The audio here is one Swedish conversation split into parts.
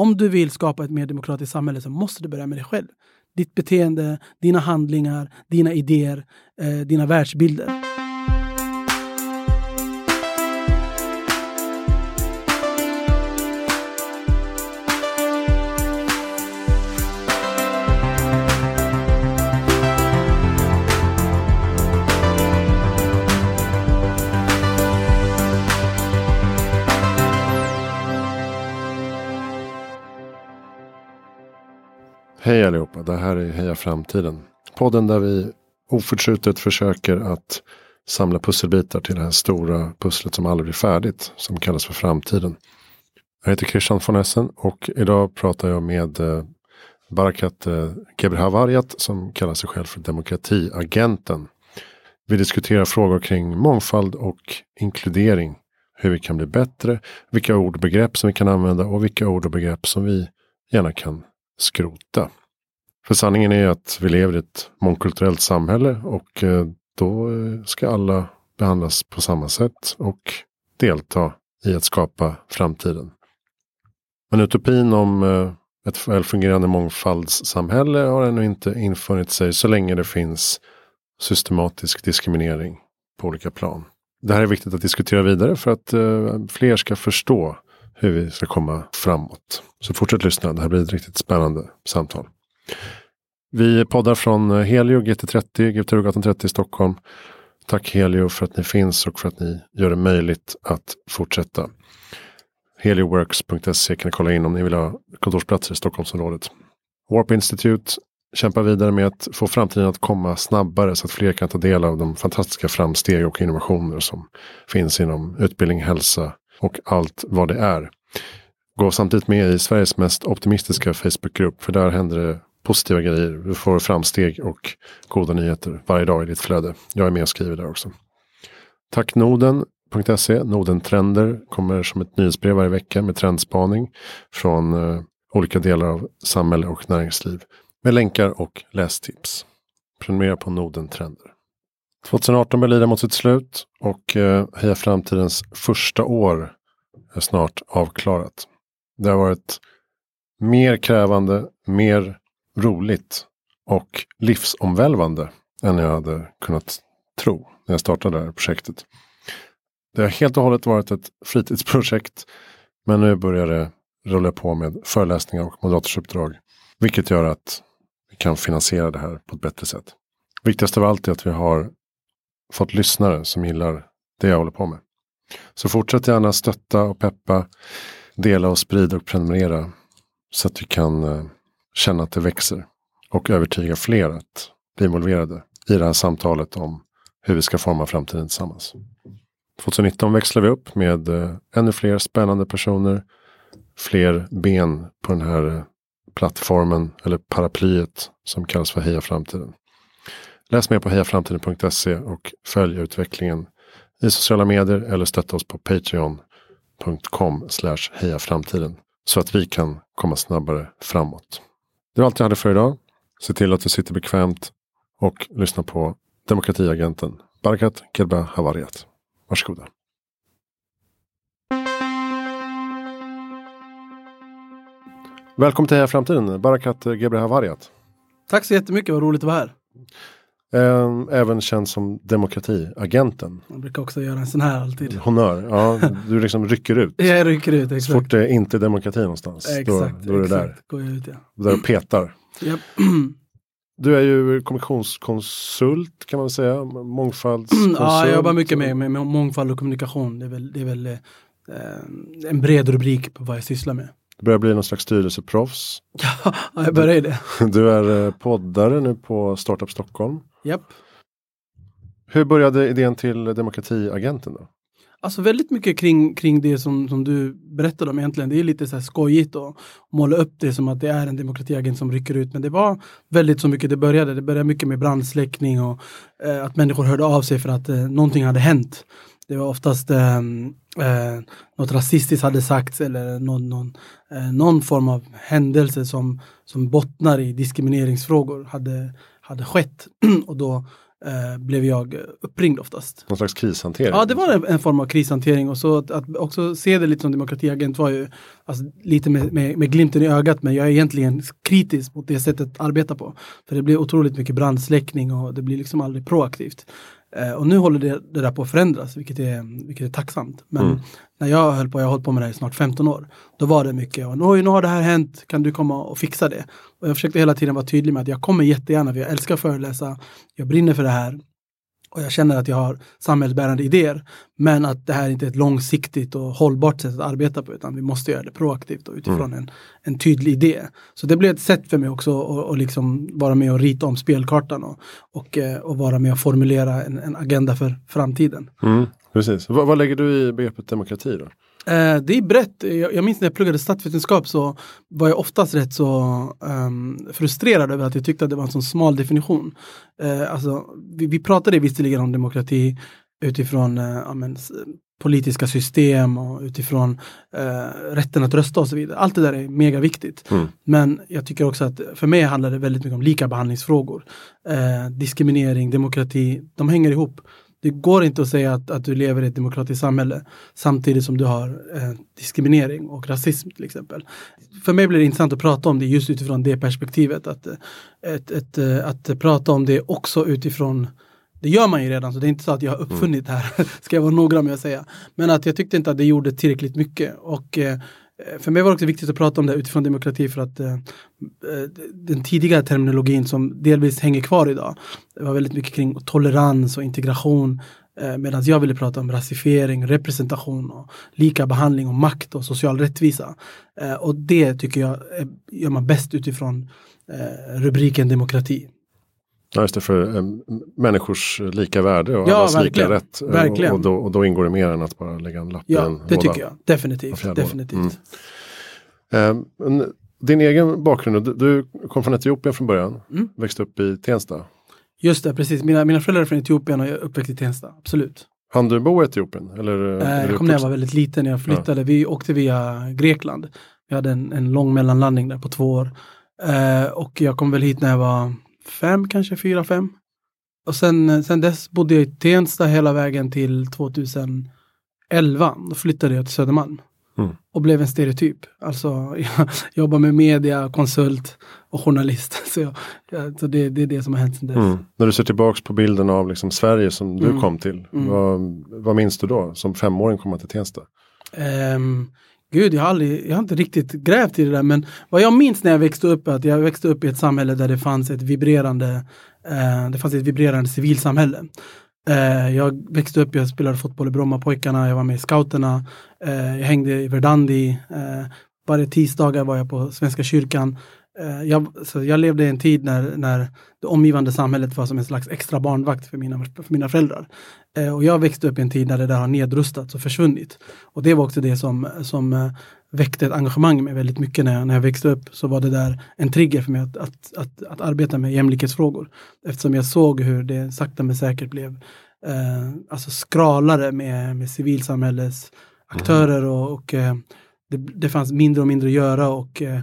om du vill skapa ett mer demokratiskt samhälle så måste du börja med dig själv. Ditt beteende, dina handlingar, dina idéer, eh, dina världsbilder. Hej allihopa, det här är Heja Framtiden. Podden där vi oförtrutet försöker att samla pusselbitar till det här stora pusslet som aldrig blir färdigt. Som kallas för framtiden. Jag heter Christian von Essen och idag pratar jag med eh, Barakat eh, Gebrhavariat som kallar sig själv för demokratiagenten. Vi diskuterar frågor kring mångfald och inkludering. Hur vi kan bli bättre, vilka ord och begrepp som vi kan använda och vilka ord och begrepp som vi gärna kan skrota. För sanningen är att vi lever i ett mångkulturellt samhälle och eh, då eh, ska alla behandlas på samma sätt och delta i att skapa framtiden. Men utopin om eh, ett välfungerande mångfaldssamhälle har ännu inte infunnit sig så länge det finns systematisk diskriminering på olika plan. Det här är viktigt att diskutera vidare för att fler ska förstå hur vi ska komma framåt. Så fortsätt lyssna, det här blir ett riktigt spännande samtal. Vi poddar från eh, Helio GT30, GT-gatan 30 i Stockholm. Tack Helio för att ni finns och för att ni gör det möjligt att fortsätta. Helioworks.se kan ni kolla in om ni vill ha kontorsplatser i Stockholmsområdet. Warp Institute kämpar vidare med att få framtiden att komma snabbare så att fler kan ta del av de fantastiska framsteg och innovationer som finns inom utbildning, hälsa och allt vad det är. Gå samtidigt med i Sveriges mest optimistiska Facebookgrupp för där händer det positiva grejer. Du får framsteg och goda nyheter varje dag i ditt flöde. Jag är med och skriver där också. Tack Noden.se. Noden-trender kommer som ett nyhetsbrev varje vecka med trendspaning från eh, olika delar av samhälle och näringsliv. Med länkar och lästips. Prenumerera på Noden Trender. 2018 börjar lida mot sitt slut och eh, Heja Framtidens första år är snart avklarat. Det har varit mer krävande, mer roligt och livsomvälvande än jag hade kunnat tro när jag startade det här projektet. Det har helt och hållet varit ett fritidsprojekt men nu börjar det rulla på med föreläsningar och moderatorsuppdrag, Vilket gör att vi kan finansiera det här på ett bättre sätt. Viktigast av allt är att vi har fått lyssnare som gillar det jag håller på med. Så fortsätt gärna stötta och peppa, dela och sprida och prenumerera. Så att vi kan eh, känna att det växer. Och övertyga fler att bli involverade i det här samtalet om hur vi ska forma framtiden tillsammans. 2019 växlar vi upp med eh, ännu fler spännande personer. Fler ben på den här eh, plattformen eller paraplyet som kallas för Heja Framtiden. Läs mer på hejaframtiden.se och följ utvecklingen i sociala medier eller stötta oss på patreon.com hejaframtiden så att vi kan komma snabbare framåt. Det var allt jag hade för idag. Se till att du sitter bekvämt och lyssna på demokratiagenten Barakat Kerba Havariat. Varsågoda. Välkommen till Heja Framtiden, Barakat Gebra Havariat. Tack så jättemycket, vad roligt att vara här. Ehm, även känd som demokratiagenten. Man brukar också göra en sån här alltid. Honör, ja. Du liksom rycker ut. Jag rycker ut, exakt. Så fort det är inte demokrati någonstans. Exakt, då, då är exakt. där. Går jag ut, ja. Där och petar. Japp. Du är ju kommunikationskonsult kan man säga. Mångfaldskonsult. Ja, jag jobbar mycket med, med, med mångfald och kommunikation. Det är väl, det är väl eh, en bred rubrik på vad jag sysslar med. Du börjar bli någon slags styrelseproffs. Ja, jag börjar det. Du är eh, poddare nu på Startup Stockholm. Japp. Hur började idén till demokratiagenten då? Alltså väldigt mycket kring, kring det som, som du berättade om egentligen. Det är lite så här skojigt att måla upp det som att det är en demokratiagent som rycker ut. Men det var väldigt så mycket det började. Det började mycket med brandsläckning och eh, att människor hörde av sig för att eh, någonting hade hänt. Det var oftast eh, eh, något rasistiskt hade sagts eller någon, någon, eh, någon form av händelse som, som bottnar i diskrimineringsfrågor hade, hade skett. och då eh, blev jag uppringd oftast. Någon slags krishantering? Ja, det var en, en form av krishantering och så att, att, också se det lite som demokratiagent var ju alltså, lite med, med, med, glimten i ögat men jag är egentligen kritisk mot det sättet att arbeta på. För det blir otroligt mycket brandsläckning och det blir liksom aldrig proaktivt. Eh, och nu håller det, det, där på att förändras, vilket är, vilket är tacksamt. Men mm. när jag höll på, jag har hållit på med det här i snart 15 år, då var det mycket, och, nu har det här hänt, kan du komma och fixa det? Och jag försökte hela tiden vara tydlig med att jag kommer jättegärna, för jag älskar att föreläsa, jag brinner för det här och jag känner att jag har samhällsbärande idéer. Men att det här inte är ett långsiktigt och hållbart sätt att arbeta på utan vi måste göra det proaktivt och utifrån mm. en, en tydlig idé. Så det blev ett sätt för mig också att liksom vara med och rita om spelkartan och, och, eh, och vara med och formulera en, en agenda för framtiden. Mm, precis. Vad, vad lägger du i begreppet demokrati då? Eh, det är brett. Jag, minns när jag pluggade statsvetenskap så var jag oftast rätt så um, frustrerad över att jag tyckte att det var en så smal definition. Eh, alltså, vi, vi pratade visserligen om demokrati utifrån uh, amen, politiska system och utifrån uh, rätten att rösta och så vidare. Allt det där är mega viktigt. Mm. Men jag tycker också att för mig handlar det väldigt mycket om likabehandlingsfrågor. Uh, diskriminering, demokrati, de hänger ihop. Det går inte att säga att, att du lever i ett demokratiskt samhälle samtidigt som du har eh, diskriminering och rasism till exempel. För mig blir det intressant att prata om det just utifrån det perspektivet. Att, eh, ett, ett, eh, att prata om det också utifrån det gör man ju redan, så det är inte så att jag har uppfunnit det här, ska jag vara noggrann med att säga. Men att jag tyckte inte att det gjorde tillräckligt mycket. Och Eh, Eh, för mig var det också viktigt att prata om det utifrån demokrati för att eh, eh den tidiga terminologin som delvis hänger kvar idag det var väldigt mycket kring tolerans och integration eh, medan jag ville prata om rasifiering, representation och lika behandling och makt och social rättvisa. Eh, och det tycker jag är, gör man bäst utifrån eh, rubriken demokrati. Ja, just det, för äh, människors lika värde och ja, allas verkligen. lika rätt. Verkligen. Och, då, och då ingår det mer än att bara lägga en lapp ja, i en det tycker jag. Definitivt. definitivt. Mm. Äh, din egen bakgrund, du, kom från Etiopien från början, mm. växte upp i Tensta. Just det, precis. Mina, mina föräldrar är från Etiopien och jag är uppväxt i Tensta, absolut. Han du bo i Etiopien? Eller, äh, jag kom när jag var väldigt liten, när jag flyttade. Ja. Vi åkte via Grekland. Vi hade en, en lång mellanlandning där på två år. Uh, och jag kom väl hit när jag var fem, kanske fyra, fem. Och sen, sen dess bodde jag i Tensta hela vägen till 2011. Då flyttade jag till Södermalm. Mm. Och blev en stereotyp. Alltså jag jobbar med media, konsult och journalist. Så, jag, så det, det, är det som har hänt sen dess. Mm. När du ser tillbaks på bilden av liksom Sverige som du mm. kom till. Mm. Vad, vad minns du då? Som femåring komma till Tensta? Um, Gud, jag har, aldrig, jag har inte riktigt grävt i det där men vad jag minns när jag växte upp är att jag växte upp i ett samhälle där det fanns ett vibrerande, eh, det fanns ett vibrerande civilsamhälle. Eh, jag växte upp, jag spelade fotboll i Brommapojkarna, jag var med i scouterna, eh, jag hängde i Verdandi, eh, varje tisdagar var jag på Svenska kyrkan. Eh, jag, så jag levde i en tid när, när det omgivande samhället var som en slags extra barnvakt för mina, för mina föräldrar. Eh, och jag växte upp i en tid när det där har nedrustats och försvunnit. Och det var också det som, som eh, väckte ett engagemang mig väldigt mycket när jag, när jag växte upp. Så var det där en trigger för mig att, att, att, att arbeta med jämlikhetsfrågor. Eftersom jag såg hur det sakta men säkert blev eh, alltså skralare med, med civilsamhällets aktörer och, och eh, det, det fanns mindre och mindre att göra och eh,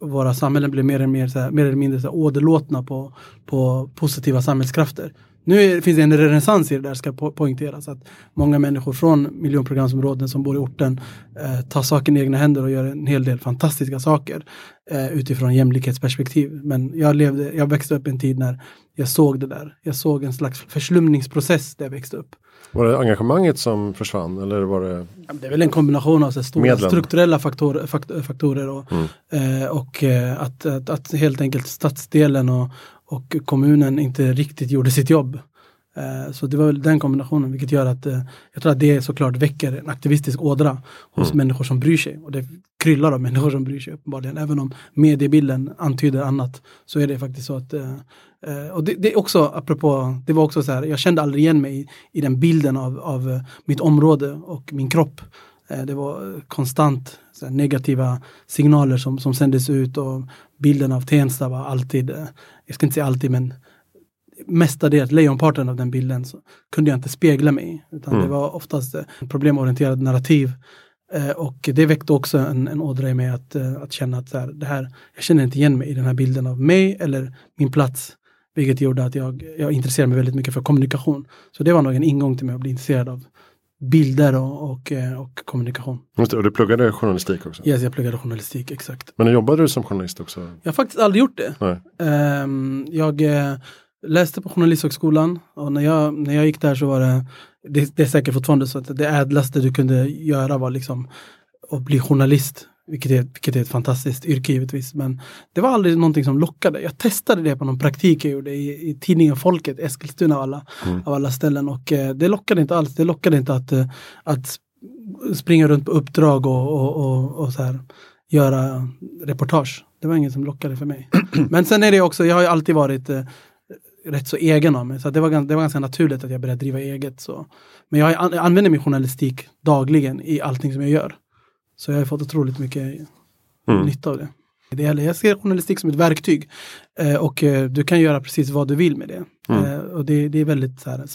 våra samhällen blev mer, eller mer, så här, mer eller mindre så här, åderlåtna på, på positiva samhällskrafter. Nu är, finns det en renässans i det där ska po poängteras. Att många människor från miljonprogramsområden som bor i orten eh, tar saken i egna händer och gör en hel del fantastiska saker eh, utifrån jämlikhetsperspektiv. Men jag, levde, jag växte upp i en tid när jag såg det där. Jag såg en slags förslumningsprocess där jag växte upp. Var det engagemanget som försvann eller var det? Det är väl en kombination av så stora medlen. strukturella faktor, faktorer och, mm. eh, och eh, att, att, att, helt enkelt stadsdelen och, och kommunen inte riktigt gjorde sitt jobb. Eh, så det var väl den kombinationen vilket gör att eh, jag tror att det såklart väcker en aktivistisk ådra hos mm. människor som bryr sig. Och det kryllar av människor som bryr sig uppenbarligen. Även om mediebilden antyder annat så är det faktiskt så att eh, och det, det, är också, apropå, det var också så här, jag kände aldrig igen mig i, i den bilden av, av mitt område och min kropp. Det var konstant negativa signaler som, som sändes ut och bilden av Tensta var alltid, jag ska inte säga alltid men mestadels, lejonparten av den bilden så kunde jag inte spegla mig i. Utan mm. det var oftast problemorienterad narrativ. Eh, och det väckte också en, en ådra i mig att, eh, att känna att så här, det här, jag känner inte igen mig i den här bilden av mig eller min plats Vilket gjorde att jag, jag intresserade mig väldigt mycket för kommunikation. Så det var nog en ingång till mig att bli intresserad av bilder och, och, eh, och kommunikation. Det, och du pluggade journalistik också? Yes, jag pluggade journalistik, exakt. Men jobbade du som journalist också? Jag har faktiskt aldrig gjort det. Nej. Um, jag läste på Journalisthögskolan och när jag, när jag gick där så var det, det, det är säkert fortfarande så att det ädlaste du kunde göra var liksom att bli journalist. Vilket är, vilket är ett fantastiskt yrke givetvis. Men det var aldrig någonting som lockade. Jag testade det på någon praktik jag gjorde i, i tidningen Folket, Eskilstuna av alla, mm. av alla ställen. Och eh, det lockade inte alls. Det lockade inte att, eh, att springa runt på uppdrag och, och, och, och så här, göra reportage. Det var inget som lockade för mig. Men sen är det också, jag har ju alltid varit eh, rätt så egen av mig. Så det var, det var ganska naturligt att jag började driva eget. Så. Men jag, jag använder min journalistik dagligen i allting som jag gör. Så jag har fått otroligt mycket mm. nytta av det. det gäller, jag ser journalistik som ett verktyg eh, och eh, du kan göra precis vad du vill med det. Mm. Eh, och det, det, är väldigt så här,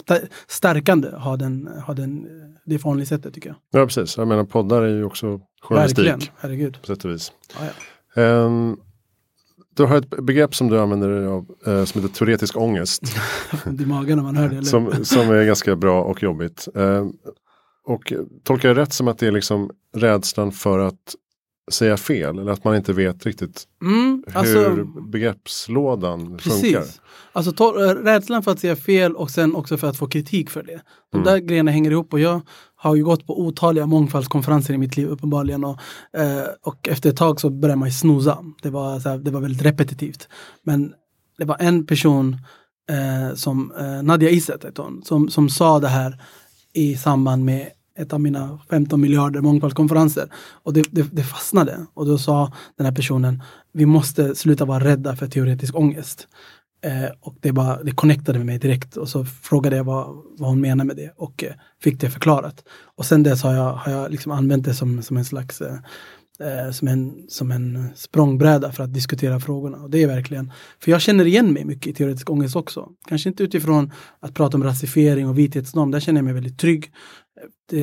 stärkande att ha, den, ha den, det förhållningssättet tycker jag. Ja precis, jag menar poddar är ju också journalistik. Verkligen, herregud. På sätt och vis. Ja, ja. Um, du har ett begrepp som du använder dig av eh, som heter teoretisk ångest. I magen när man hör det. Eller? Som, som är ganska bra och jobbigt. Eh, och tolkar jag rätt som att det är liksom rädslan för att säga fel eller att man inte vet riktigt mm, alltså, hur begreppslådan precis. funkar. Alltså to- eh, rädslan för att säga fel och sen också för att få kritik för det. De mm. där grejerna hänger ihop och jag har ju gått på otaliga mångfaldskonferenser i mitt liv uppenbarligen och, eh, och efter ett tag så började man ju snosa. Det var, så här, det var väldigt repetitivt. Men det var en person eh, som eh, Nadia Isset som, som sa det här i samband med ett av mina 15 miljarder mångfaldskonferenser. Och det, det, det, fastnade. Och då sa den här personen, vi måste sluta vara rädda för teoretisk ångest. Eh, och det, bara, det connectade med mig direkt och så frågade jag vad, vad hon menar med det och eh, fick det förklarat. Och sen dess har jag, har jag liksom använt det som, som en slags eh, eh som, en, som en språngbräda för att diskutera frågorna. Och det är verkligen, för jag känner igen mig mycket i teoretisk ångest också. Kanske inte utifrån att prata om rasifiering och vithetsnorm, där känner jag mig väldigt trygg.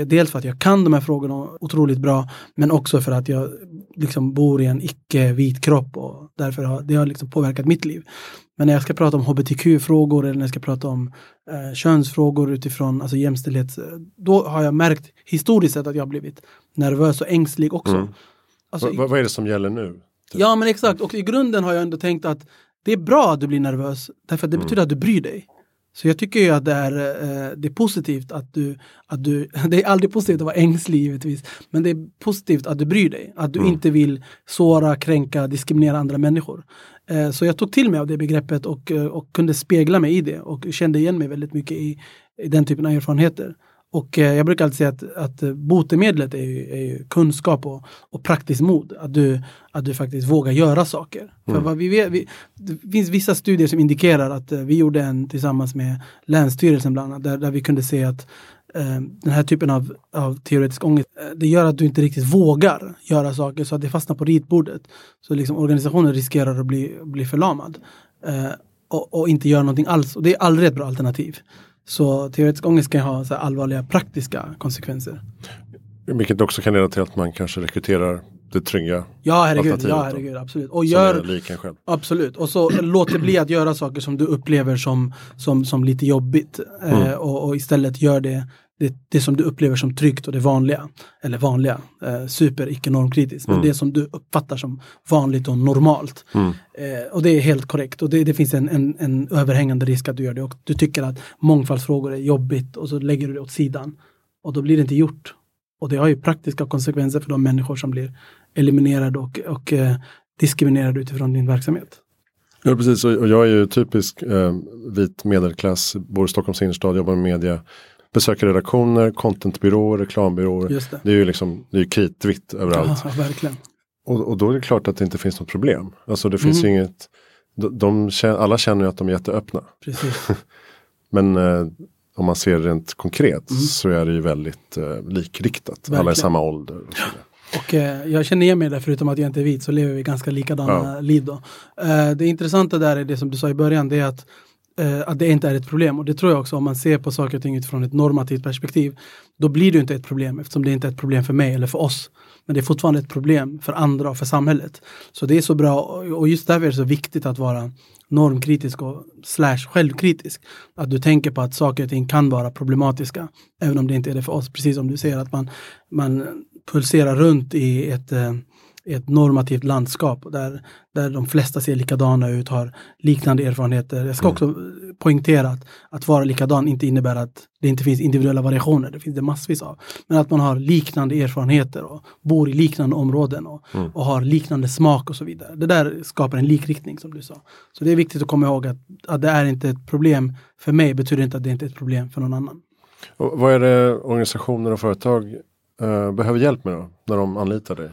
Dels för att jag kan de här frågorna otroligt bra, men också för att jag liksom bor i en icke-vit kropp och därför har det har liksom påverkat mitt liv. Men när jag ska prata om hbtq-frågor eller när jag ska prata om eh, könsfrågor utifrån alltså jämställdhet, då har jag märkt historiskt sett att jag har blivit nervös och ängslig också. Mm. Alltså, vad, vad är det som gäller nu? Typ? Ja men exakt, och i grunden har jag ändå tänkt att det är bra att du blir nervös, därför att det mm. betyder att du bryr dig. Så jag tycker ju att det är, eh, det är positivt att du, att du, det är aldrig positivt att vara ängslig givetvis, men det är positivt att du bryr dig, att du mm. inte vill såra, kränka, diskriminera andra människor. Eh, så jag tog till mig av det begreppet och, eh, och kunde spegla mig i det och kände igen mig väldigt mycket i, i den typen av erfarenheter. Och eh, jag brukar alltid säga att, att botemedlet är ju, är ju kunskap och, och praktiskt mod. Att du, att du faktiskt vågar göra saker. Mm. För vi vet, vi, det finns vissa studier som indikerar att eh, vi gjorde en tillsammans med Länsstyrelsen bland annat, där, där vi kunde se att eh, den här typen av, av teoretisk ångest, eh, det gör att du inte riktigt vågar göra saker så att det fastnar på ritbordet. Så liksom organisationen riskerar att bli, bli förlamad. Eh, och, och, inte göra någonting alls. Och det är aldrig ett bra alternativ. Så teoretisk ångest kan ha så allvarliga praktiska konsekvenser. Vilket också kan leda till att man kanske rekryterar det trygga Ja herregud, ja, herregud absolut. Och gör, själv. Absolut, och så låt det bli att göra saker som du upplever som, som, som lite jobbigt. Eh, mm. Eh, och, och, istället gör det, det, det som du upplever som tryggt och det vanliga. Eller vanliga, eh, super icke normkritiskt. Mm. Men det som du uppfattar som vanligt och normalt. Mm. Eh, och det är helt korrekt. Och det, det finns en, en, en, överhängande risk att du gör det. Och du tycker att mångfaldsfrågor är jobbigt och så lägger du det åt sidan. Och då blir det inte gjort. Och det har ju praktiska konsekvenser för de människor som blir eliminerade och, och eh, diskriminerade utifrån din verksamhet. Ja precis, och jag är ju typisk eh, vit medelklass, bor i Stockholms innerstad, jobbar med media, besöker redaktioner, contentbyråer, reklambyråer. Just det. det är ju liksom, det är kritvitt överallt. Ja, verkligen. Och, och, då är det klart att det inte finns något problem. Alltså det finns mm. ju inget, de, de, alla känner ju att de är jätteöppna. Precis. Men eh, om man ser rent konkret mm. så är det ju väldigt eh, likriktat. Verkligen. Alla är samma ålder. Och, och eh, jag känner igen mig där, förutom att jag inte är vit så lever vi ganska likadana ja. liv. Då. Eh, det intressanta där är det som du sa i början, det är att eh, att det inte är ett problem. Och det tror jag också om man ser på saker och ting utifrån ett normativt perspektiv. Då blir det inte ett problem eftersom det inte är ett problem för mig eller för oss. Men det är fortfarande ett problem för andra och för samhället. Så det är så bra och just därför är det så viktigt att vara normkritisk och slash självkritisk. Att du tänker på att saker och ting kan vara problematiska. Även om det inte är det för oss. Precis som du säger att man, man pulserar runt i ett eh, ett normativt landskap där, där de flesta ser likadana ut, har liknande erfarenheter. Jag ska mm. också poängtera att, att vara likadan inte innebär att det inte finns individuella variationer, det finns det massvis av. Men att man har liknande erfarenheter och bor i liknande områden och, mm. och har liknande smak och så vidare. Det där skapar en likriktning som du sa. Så det är viktigt att komma ihåg att, att det är inte ett problem för mig, betyder inte att det inte är ett problem för någon annan. Och vad är det organisationer och företag uh, behöver hjälp med då, när de anlitar dig?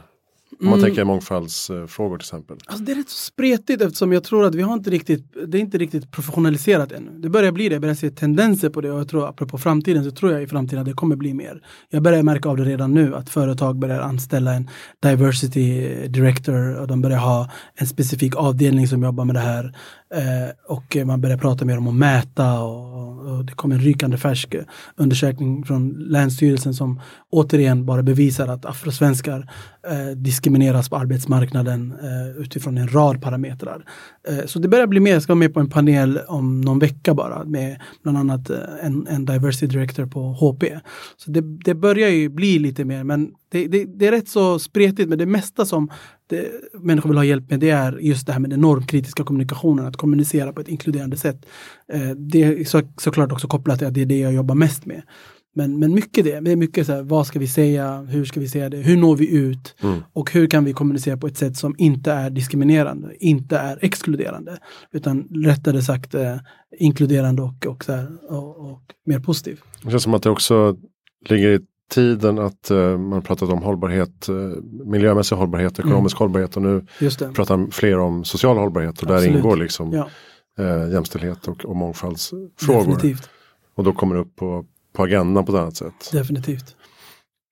Om man mm. tänker mångfaldsfrågor till exempel. Alltså det är rätt så spretigt eftersom jag tror att vi har inte riktigt, det är inte riktigt professionaliserat ännu. Det börjar bli det, jag börjar se tendenser på det och jag tror apropå framtiden så tror jag i framtiden att det kommer bli mer. Jag börjar märka av det redan nu att företag börjar anställa en diversity director och de börjar ha en specifik avdelning som jobbar med det här. Eh, och man börjar prata mer om att mäta och, och, det kom en rykande färsk undersökning från Länsstyrelsen som återigen bara bevisar att afrosvenskar eh, diskrimineras på arbetsmarknaden eh, utifrån en rad parametrar. Eh, så det börjar bli mer, jag ska vara med på en panel om någon vecka bara med bland annat eh, en, en diversity director på HP. Så det, det börjar ju bli lite mer men det, det, det, är rätt så spretigt men det mesta som det, människor vill ha hjälp med det är just det här med den normkritiska kommunikationen, att kommunicera på ett inkluderande sätt. Eh, det är så, såklart också kopplat till att det är det jag jobbar mest med. Men, men mycket det, det är mycket så här, vad ska vi säga, hur ska vi säga det, hur når vi ut mm. och hur kan vi kommunicera på ett sätt som inte är diskriminerande, inte är exkluderande, utan rättare sagt eh, inkluderande och, och, så här, och, och, mer positiv. Det känns som att det också ligger i tiden att uh, man pratat om hållbarhet, uh, miljömässig hållbarhet, mm. ekonomisk mm. hållbarhet och nu pratar fler om social hållbarhet och där ingår liksom ja. uh, jämställdhet och, och mångfaldsfrågor. Definitivt. Och då kommer det upp på, på agendan på ett annat sätt. Definitivt.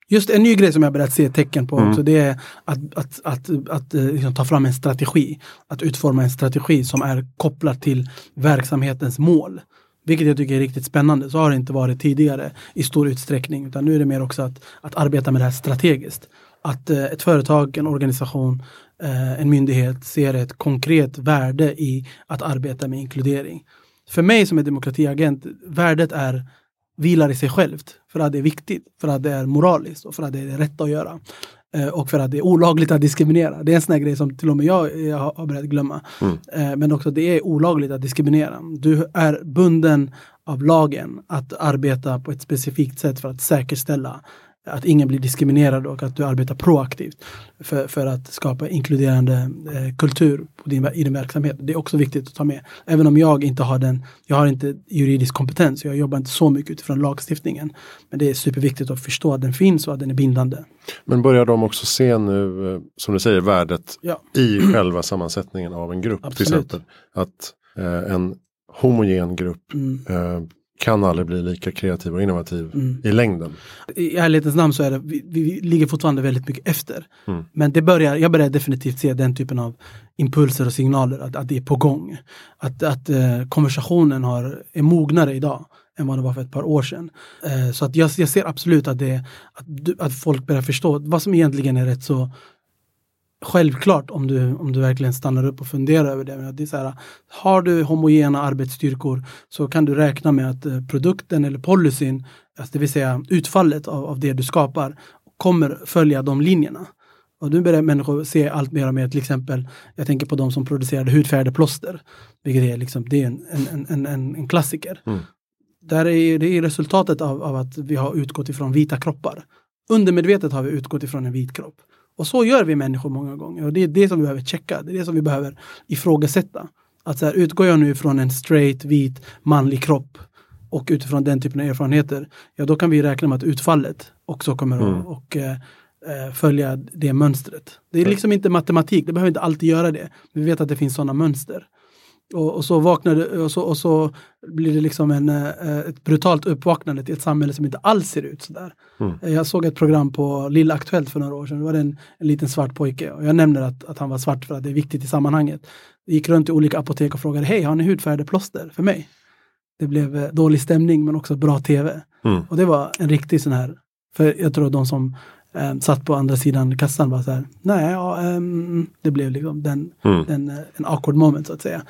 Just en ny grej som jag börjat se tecken på mm. också det är att, att, att, att, att liksom, ta fram en strategi. Att utforma en strategi som är kopplad till verksamhetens mål. Vilket jag tycker är riktigt spännande. Så har det inte varit tidigare i stor utsträckning. Utan nu är det mer också att, att arbeta med det här strategiskt. Att eh, ett företag, en organisation, eh, en myndighet ser ett konkret värde i att arbeta med inkludering. För mig som är demokratiagent, värdet är vilar i sig självt. För att det är viktigt, för att det är moraliskt och för att det är det rätta att göra. Eh, och för att det är olagligt att diskriminera. Det är en sån här grej som till och med jag, jag har börjat glömma. Mm. Eh, men också det är olagligt att diskriminera. Du är bunden av lagen att arbeta på ett specifikt sätt för att säkerställa att ingen blir diskriminerad och att du arbetar proaktivt för, för att skapa inkluderande eh, kultur din, i din verksamhet. Det är också viktigt att ta med. Även om jag inte har den, jag har inte juridisk kompetens, jag jobbar inte så mycket utifrån lagstiftningen. Men det är superviktigt att förstå att den finns och att den är bindande. Men börjar de också se nu, eh, som du säger, värdet ja. i själva sammansättningen av en grupp? Absolut. Till exempel att eh, en homogen grupp mm. eh, kan aldrig bli lika kreativ och innovativ mm. i längden. I ärlighetens namn så är det, vi, vi ligger fortfarande väldigt mycket efter. Mm. Men det börjar, jag börjar definitivt se den typen av impulser och signaler att, att det är på gång. Att, att eh, konversationen har, är mognare idag än vad det var för ett par år sedan. Eh, så att jag, jag ser absolut att, det, att, att folk börjar förstå vad som egentligen är rätt så självklart om du, om du verkligen stannar upp och funderar över det. det är så här, har du homogena arbetsstyrkor så kan du räkna med att eh, produkten eller policyn, alltså det vill säga utfallet av, av det du skapar, kommer följa de linjerna. Och nu börjar människor se allt mer och mer, till exempel, jag tänker på de som producerade hudfärgade vilket är, liksom, det är en, en, en, en, en klassiker. Mm. Där är, det är resultatet av, av att vi har utgått ifrån vita kroppar. Undermedvetet har vi utgått ifrån en vit kropp. Och så gör vi människor många gånger och det är det som vi behöver checka. Det är det som vi behöver ifrågasätta. Att så här, utgår jag nu från en straight, vit, manlig kropp och utifrån den typen av erfarenheter, ja då kan vi räkna med att utfallet också kommer mm. att och, eh, eh, följa det mönstret. Det är liksom inte matematik, det behöver inte alltid göra det. Vi vet att det finns sådana mönster. Och, och, så vaknade, och, så, och så blir det liksom en, eh, ett brutalt uppvaknande till ett samhälle som inte alls ser ut sådär. Mm. Jag såg ett program på Lilla Aktuellt för några år sedan. Det var en, en liten svart pojke. Och jag nämner att, att han var svart för att det är viktigt i sammanhanget. Jag gick runt i olika apotek och frågade, hej har ni hudfärgade plåster för mig? det blev eh, dålig stämning men också bra tv. Mm. Och det var en riktig sån här, för jag tror de som eh, satt på andra sidan kassan var så här, nej, ja, ehm, det blev liksom den, Mm. den, eh, en awkward moment så att säga.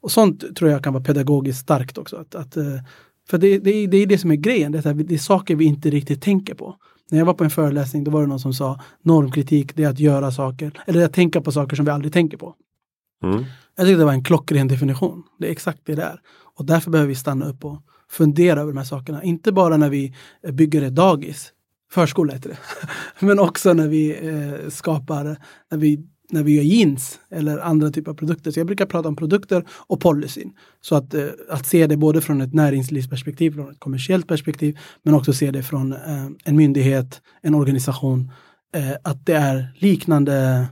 Och sånt tror jag kan vara pedagogiskt starkt också. Att, att, eh, för det, det, är- det är det som är grejen, det är, här, det är saker vi inte riktigt tänker på. När jag var på en föreläsning då var det någon som sa normkritik, det är att göra saker, eller att tänka på saker som vi aldrig tänker på. Mm. Jag tyckte det var en klockren definition. Det är exakt det det är. Och därför behöver vi stanna upp och fundera över de här sakerna. Inte bara när vi bygger ett dagis, förskola heter det, men också när vi eh, skapar, när vi, när vi gör jeans eller andra typer av produkter. Så jag brukar prata om produkter och policyn. Så att, eh, att se det både från ett näringslivsperspektiv, från ett kommersiellt perspektiv, men också se det från eh, en myndighet, en organisation, eh, att det är liknande,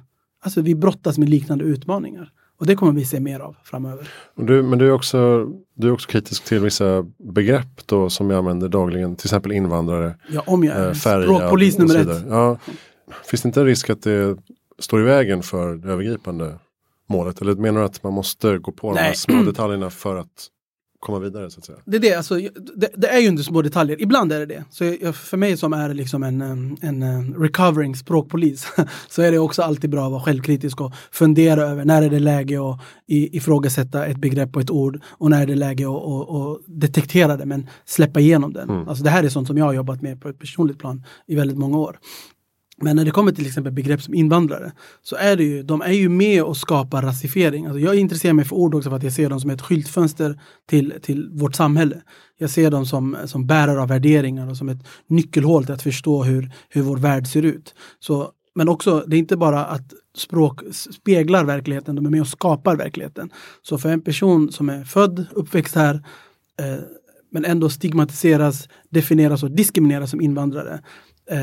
alltså vi brottas med liknande utmaningar. Och det kommer vi se mer av framöver. Du, men du är, också, du är också kritisk till vissa begrepp då som jag använder dagligen. Till exempel invandrare, Ja, om jag eh, är färgad språkpolis nummer ett. Ja. Finns det inte en risk att det står i vägen för det övergripande målet? Eller menar du att man måste gå på de här Nej. små detaljerna för att komma vidare så att säga? Det är det, alltså, det, det är ju inte små detaljer. Ibland är det det. Så jag, för mig som är liksom en, en em, recovering språkpolis så är det också alltid bra att vara självkritisk och fundera över när är det läge att ifrågasätta ett begrepp och ett ord och när är det läge att att- att detektera det men släppa igenom den. Mm. Alltså det här är sånt som jag har jobbat med på ett personligt plan i väldigt många år. Men när det kommer till exempel begrepp som invandrare så är det ju, de är ju med och skapar rasifiering. Alltså jag intresserar mig för ord också för att jag ser dem som ett skyltfönster till, till vårt samhälle. Jag ser dem som, som bärare av värderingar och som ett nyckelhål till att förstå hur, hur vår värld ser ut. Så, men också, det är inte bara att språk speglar verkligheten, de är med och skapar verkligheten. Så för en person som är född, uppväxt här, eh, men ändå stigmatiseras, definieras och diskrimineras som invandrare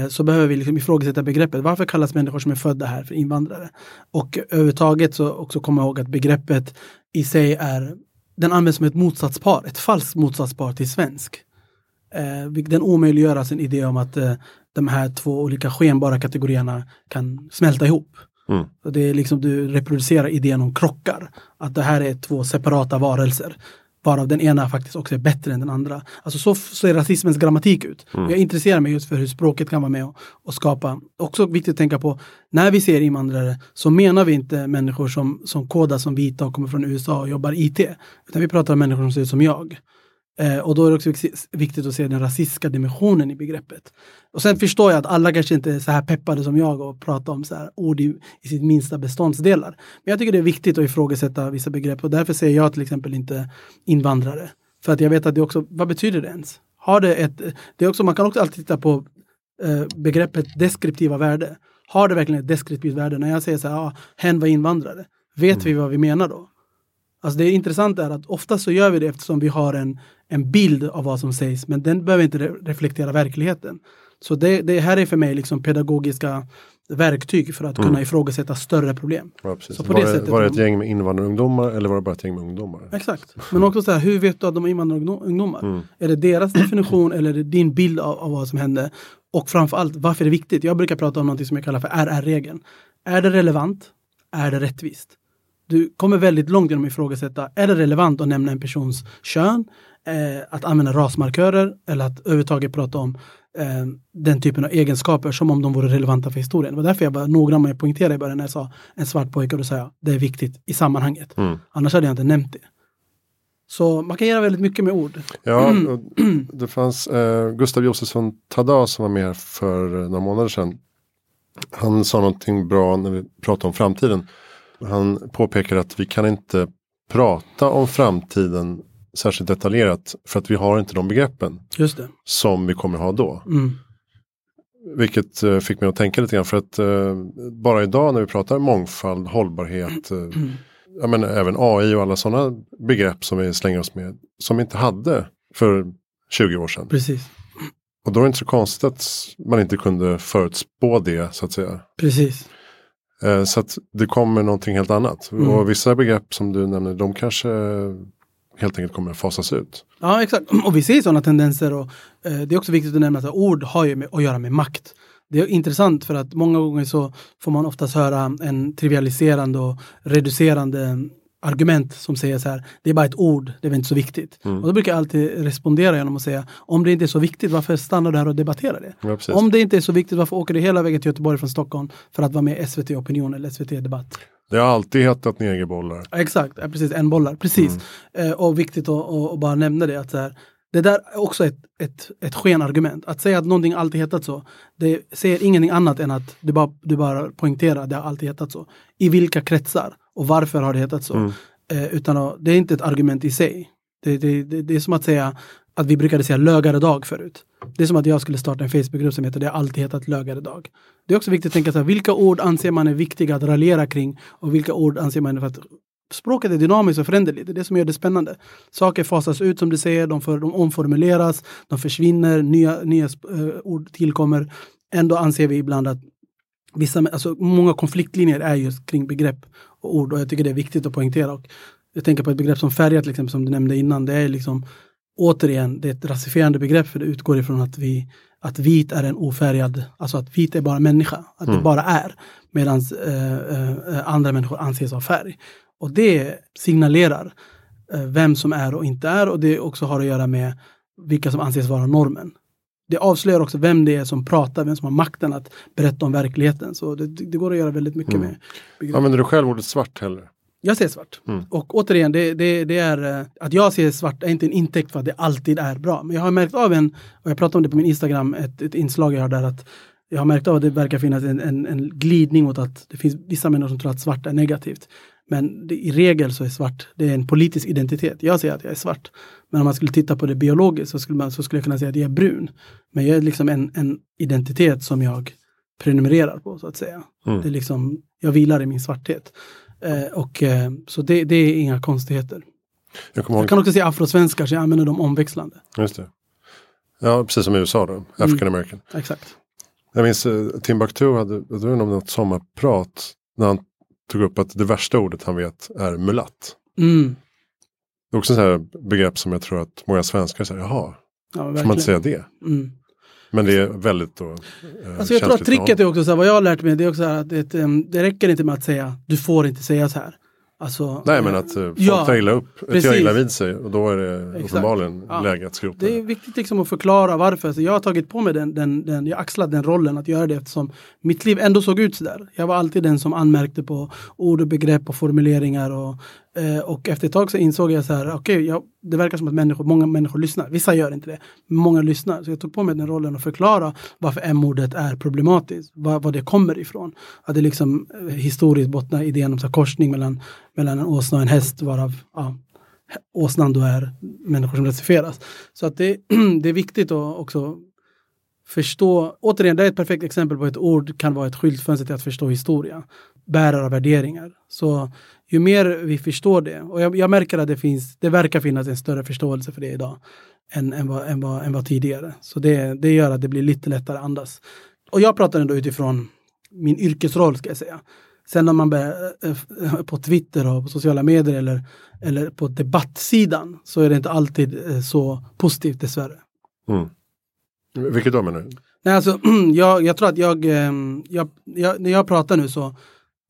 så behöver vi liksom ifrågasätta begreppet. Varför kallas människor som är födda här för invandrare? Och överhuvudtaget så också komma ihåg att begreppet i sig är, den används som ett motsatspar, ett falskt motsatspar till svensk. Eh, den omöjliggör alltså en idé om att eh, de här två olika skenbara kategorierna kan smälta ihop. Mm. Det är liksom du reproducerar idén om krockar. Att det här är två separata varelser. Varav den ena faktiskt också är bättre än den andra. Alltså så ser rasismens grammatik ut. Mm. Jag intresserar mig just för hur språket kan vara med och, och skapa. Också viktigt att tänka på, när vi ser invandrare så menar vi inte människor som, som kodas som vita och kommer från USA och jobbar IT. Utan vi pratar om människor som ser ut som jag. Eh, och då är det också vik- viktigt att se den rasistiska dimensionen i begreppet. Och sen förstår jag att alla kanske inte är så här peppade som jag och pratar om så här ord i, i sitt minsta beståndsdelar. Men jag tycker det är viktigt att ifrågasätta vissa begrepp och därför säger jag till exempel inte invandrare. För att jag vet att det också, vad betyder det ens? Har det ett, det är också, man kan också alltid titta på eh, begreppet deskriptiva värde. Har det verkligen ett deskriptivt värde? När jag säger så här, ah, hen var invandrare. Vet vi vad vi menar då? Alltså det intressanta är att ofta så gör vi det eftersom vi har en, en bild av vad som sägs, men den behöver inte re- reflektera verkligheten. Så det, det här är för mig liksom pedagogiska verktyg för att kunna ifrågasätta större problem. Ja. Så på var, det sättet var det ett gäng med invandrarungdomar eller var det bara ett gäng med ungdomar? Exakt. Men också så här, hur vet du att de är invandrarungdomar? Är det deras definition eller är det din bild av, av vad som hände? Och framförallt, varför är det viktigt? Jag brukar prata om något som jag kallar för RR-regeln. Är det relevant? Är det rättvist? Du kommer väldigt långt genom att ifrågasätta, är det relevant att nämna en persons kön? Eh, att använda rasmarkörer eller att överhuvudtaget prata om eh, den typen av egenskaper som om de vore relevanta för historien. Det var därför jag var noggrann med att poängtera i början när jag sa en svart pojke och då sa jag det är viktigt i sammanhanget. Mm. Annars hade jag inte nämnt det. Så man kan göra väldigt mycket med ord. Ja, Mm. det fanns eh, Gustav Josefsson Tada som var med för eh, några månader sedan. Han sa någonting bra när vi pratade om framtiden. Han påpekar att vi kan inte prata om framtiden särskilt detaljerat för att vi har inte de begreppen som vi kommer ha då. Mm. Vilket eh, fick mig att tänka lite grann för att eh, bara idag när vi pratar mångfald, hållbarhet, eh, jag menar, även AI och alla sådana begrepp som vi slänger oss med som vi inte hade för 20 år sedan. Precis. Och då är det inte så konstigt att man inte kunde förutspå det så att säga. Precis. Eh, så att det kommer någonting helt annat. Mm. Och vissa begrepp som du nämner, de kanske helt enkelt kommer att fasas ut. Ja, exakt. Och vi ser sådana tendenser. Och, eh, det är också viktigt att nämna att ord har ju med, att göra med makt. Det är intressant för att många gånger så får man oftast höra en trivialiserande och reducerande argument som säger så här, det är bara ett ord, det är inte så viktigt. Mm. Och då brukar jag alltid respondera genom att säga, om det inte är så viktigt, varför stannar du här och debatterar det? Ja, om det inte är så viktigt, varför åker du hela vägen till Göteborg från Stockholm för att vara med i SVT Opinion eller SVT Debatt? Det har alltid hetat negerbollar. Exakt, ja, precis, en bollar, precis. Mm. Eh, och viktigt att, att, att bara nämna det att så här, det där är också ett, ett, ett skenargument. Att säga att någonting alltid hetat så, det säger ingenting annat än att du bara, du bara poängterar att det har alltid hetat så. I vilka kretsar och varför har det hetat så? Mm. Eh, utan att, det är inte ett argument i sig. Det, det, det, det är som att säga att vi brukade säga lögare dag förut. Det är som att jag skulle starta en Facebookgrupp som heter Det har alltid hetat lögare dag. Det är också viktigt att tänka så här, vilka ord anser man är viktiga att raljera kring och vilka ord anser man för att språket är dynamiskt och föränderligt. Det är det som gör det spännande. Saker fasas ut som du säger, de, för, de omformuleras, de försvinner, nya, nya uh, ord tillkommer. Ändå anser vi ibland att vissa, alltså många konfliktlinjer är just kring begrepp ord och jag tycker det är viktigt att poängtera. Och jag tänker på ett begrepp som färja till exempel som du nämnde innan. Det är liksom återigen, det är ett rasifierande begrepp för det utgår ifrån att vi att vit är en ofärgad, alltså att vit är bara människa, att Mm. det bara är. Medan eh, eh, andra människor anses ha färg. Och det signalerar eh, vem som är och inte är och det också har att göra med vilka som anses vara normen. Det avslöjar också vem det är som pratar, vem som har makten att berätta om verkligheten. Så det, det går att göra väldigt mycket Mm. med begrepp. Använder du själv ordet svart heller? Jag ser svart. Mm. Och återigen, det, det, det är eh, att jag ser svart är inte en intäkt för att det alltid är bra. Men jag har märkt av en, och jag pratade om det på min Instagram, ett, ett inslag jag har där att jag har märkt av att det verkar finnas en, en, en glidning åt att det finns vissa människor som tror att svart är negativt. Men det, i regel så är svart, det är en politisk identitet. Jag säger att jag är svart. Men om man skulle titta på det biologiskt så skulle, man, så skulle jag kunna säga att jag är brun. Men jag är liksom en, en identitet som jag prenumererar på så att säga. Mm. Det är liksom, jag vilar i min svarthet. Eh, och, eh, så det, det är inga konstigheter. Jag Jag kan också säga afrosvenskar så jag använder dem omväxlande. just det. Ja, precis som i USA då, African American. Exakt. Jag minns uh, Timbuktu hade, jag tror något sommarprat när han tog upp att det värsta ordet han vet är mulatt. Mm. Det är också ett begrepp som jag tror att många svenskar säger, jaha, Ja, får man inte säga det? Mm. Men det är väldigt då, eh, Alltså jag tror att tricket är också så här, vad jag har lärt mig, det är också så här att det, det räcker inte med att säga du får inte säga så här. Alltså, Nej men att eh, folk Ja, tar illa upp, tar precis. illa vid sig och då är det Exakt. uppenbarligen Ja. läge att skrota Det är viktigt liksom att förklara varför. Så jag har tagit på mig den, den, den, jag axlat den rollen att göra det eftersom mitt liv ändå såg ut sådär. Jag var alltid den som anmärkte på ord och begrepp och formuleringar och, Eh, och efter ett tag så insåg jag så här, okej, jag- det verkar som att människor, många människor lyssnar. Vissa gör inte det, men många lyssnar. Så jag tog på mig den rollen och förklara varför M-ordet är problematiskt, var, var det kommer ifrån. Att det liksom eh, historiskt bottnar i idén om så här, korsning mellan, mellan en åsna och en häst, varav ja, åsnan då är människor som rasifieras. Så att det, det är viktigt att också förstå, återigen det är ett perfekt exempel på ett ord kan vara ett skyltfönster till att förstå historia. Bärare av värderingar. Så ju mer vi förstår det, och jag, jag märker att det finns, det verkar finnas en större förståelse för det idag än, än, vad, än, vad, än vad tidigare. Så det, det gör att det blir lite lättare att andas. Och jag pratar ändå utifrån min yrkesroll ska jag säga. Sen när man börjar eh, eh, eh, på Twitter och på sociala medier eller, eller på debattsidan så är det inte alltid så positivt dessvärre. Mm. Vilket då menar du? Nej, alltså, jag, jag tror att jag, ehm, jag, jag, när jag pratar nu så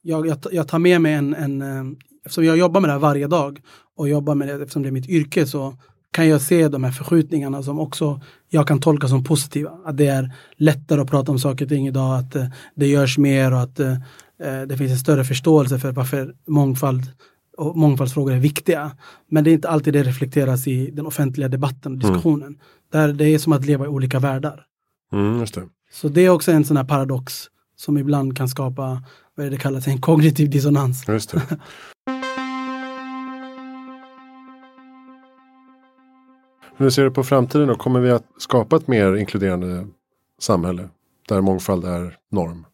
jag, jag, jag tar med mig en, en, ehm, eftersom jag jobbar med det här varje dag och jobbar med det eftersom det är mitt yrke så kan jag se de här förskjutningarna som också jag kan tolka som positiva. Att det är lättare att prata om saker och ting idag, att eh, det görs mer och att eh, eh, det finns en större förståelse för varför mångfald och mångfaldsfrågor är viktiga. Men det är inte alltid det reflekteras i den offentliga debatten och diskussionen. Där det är som att leva i olika världar. Mm, just det. Så det är också en sån här paradox som ibland kan skapa, vad är det kallas, en kognitiv dissonans. Just det. Hur ser du på framtiden då? Kommer vi att skapa ett mer inkluderande samhälle? Där mångfald är norm?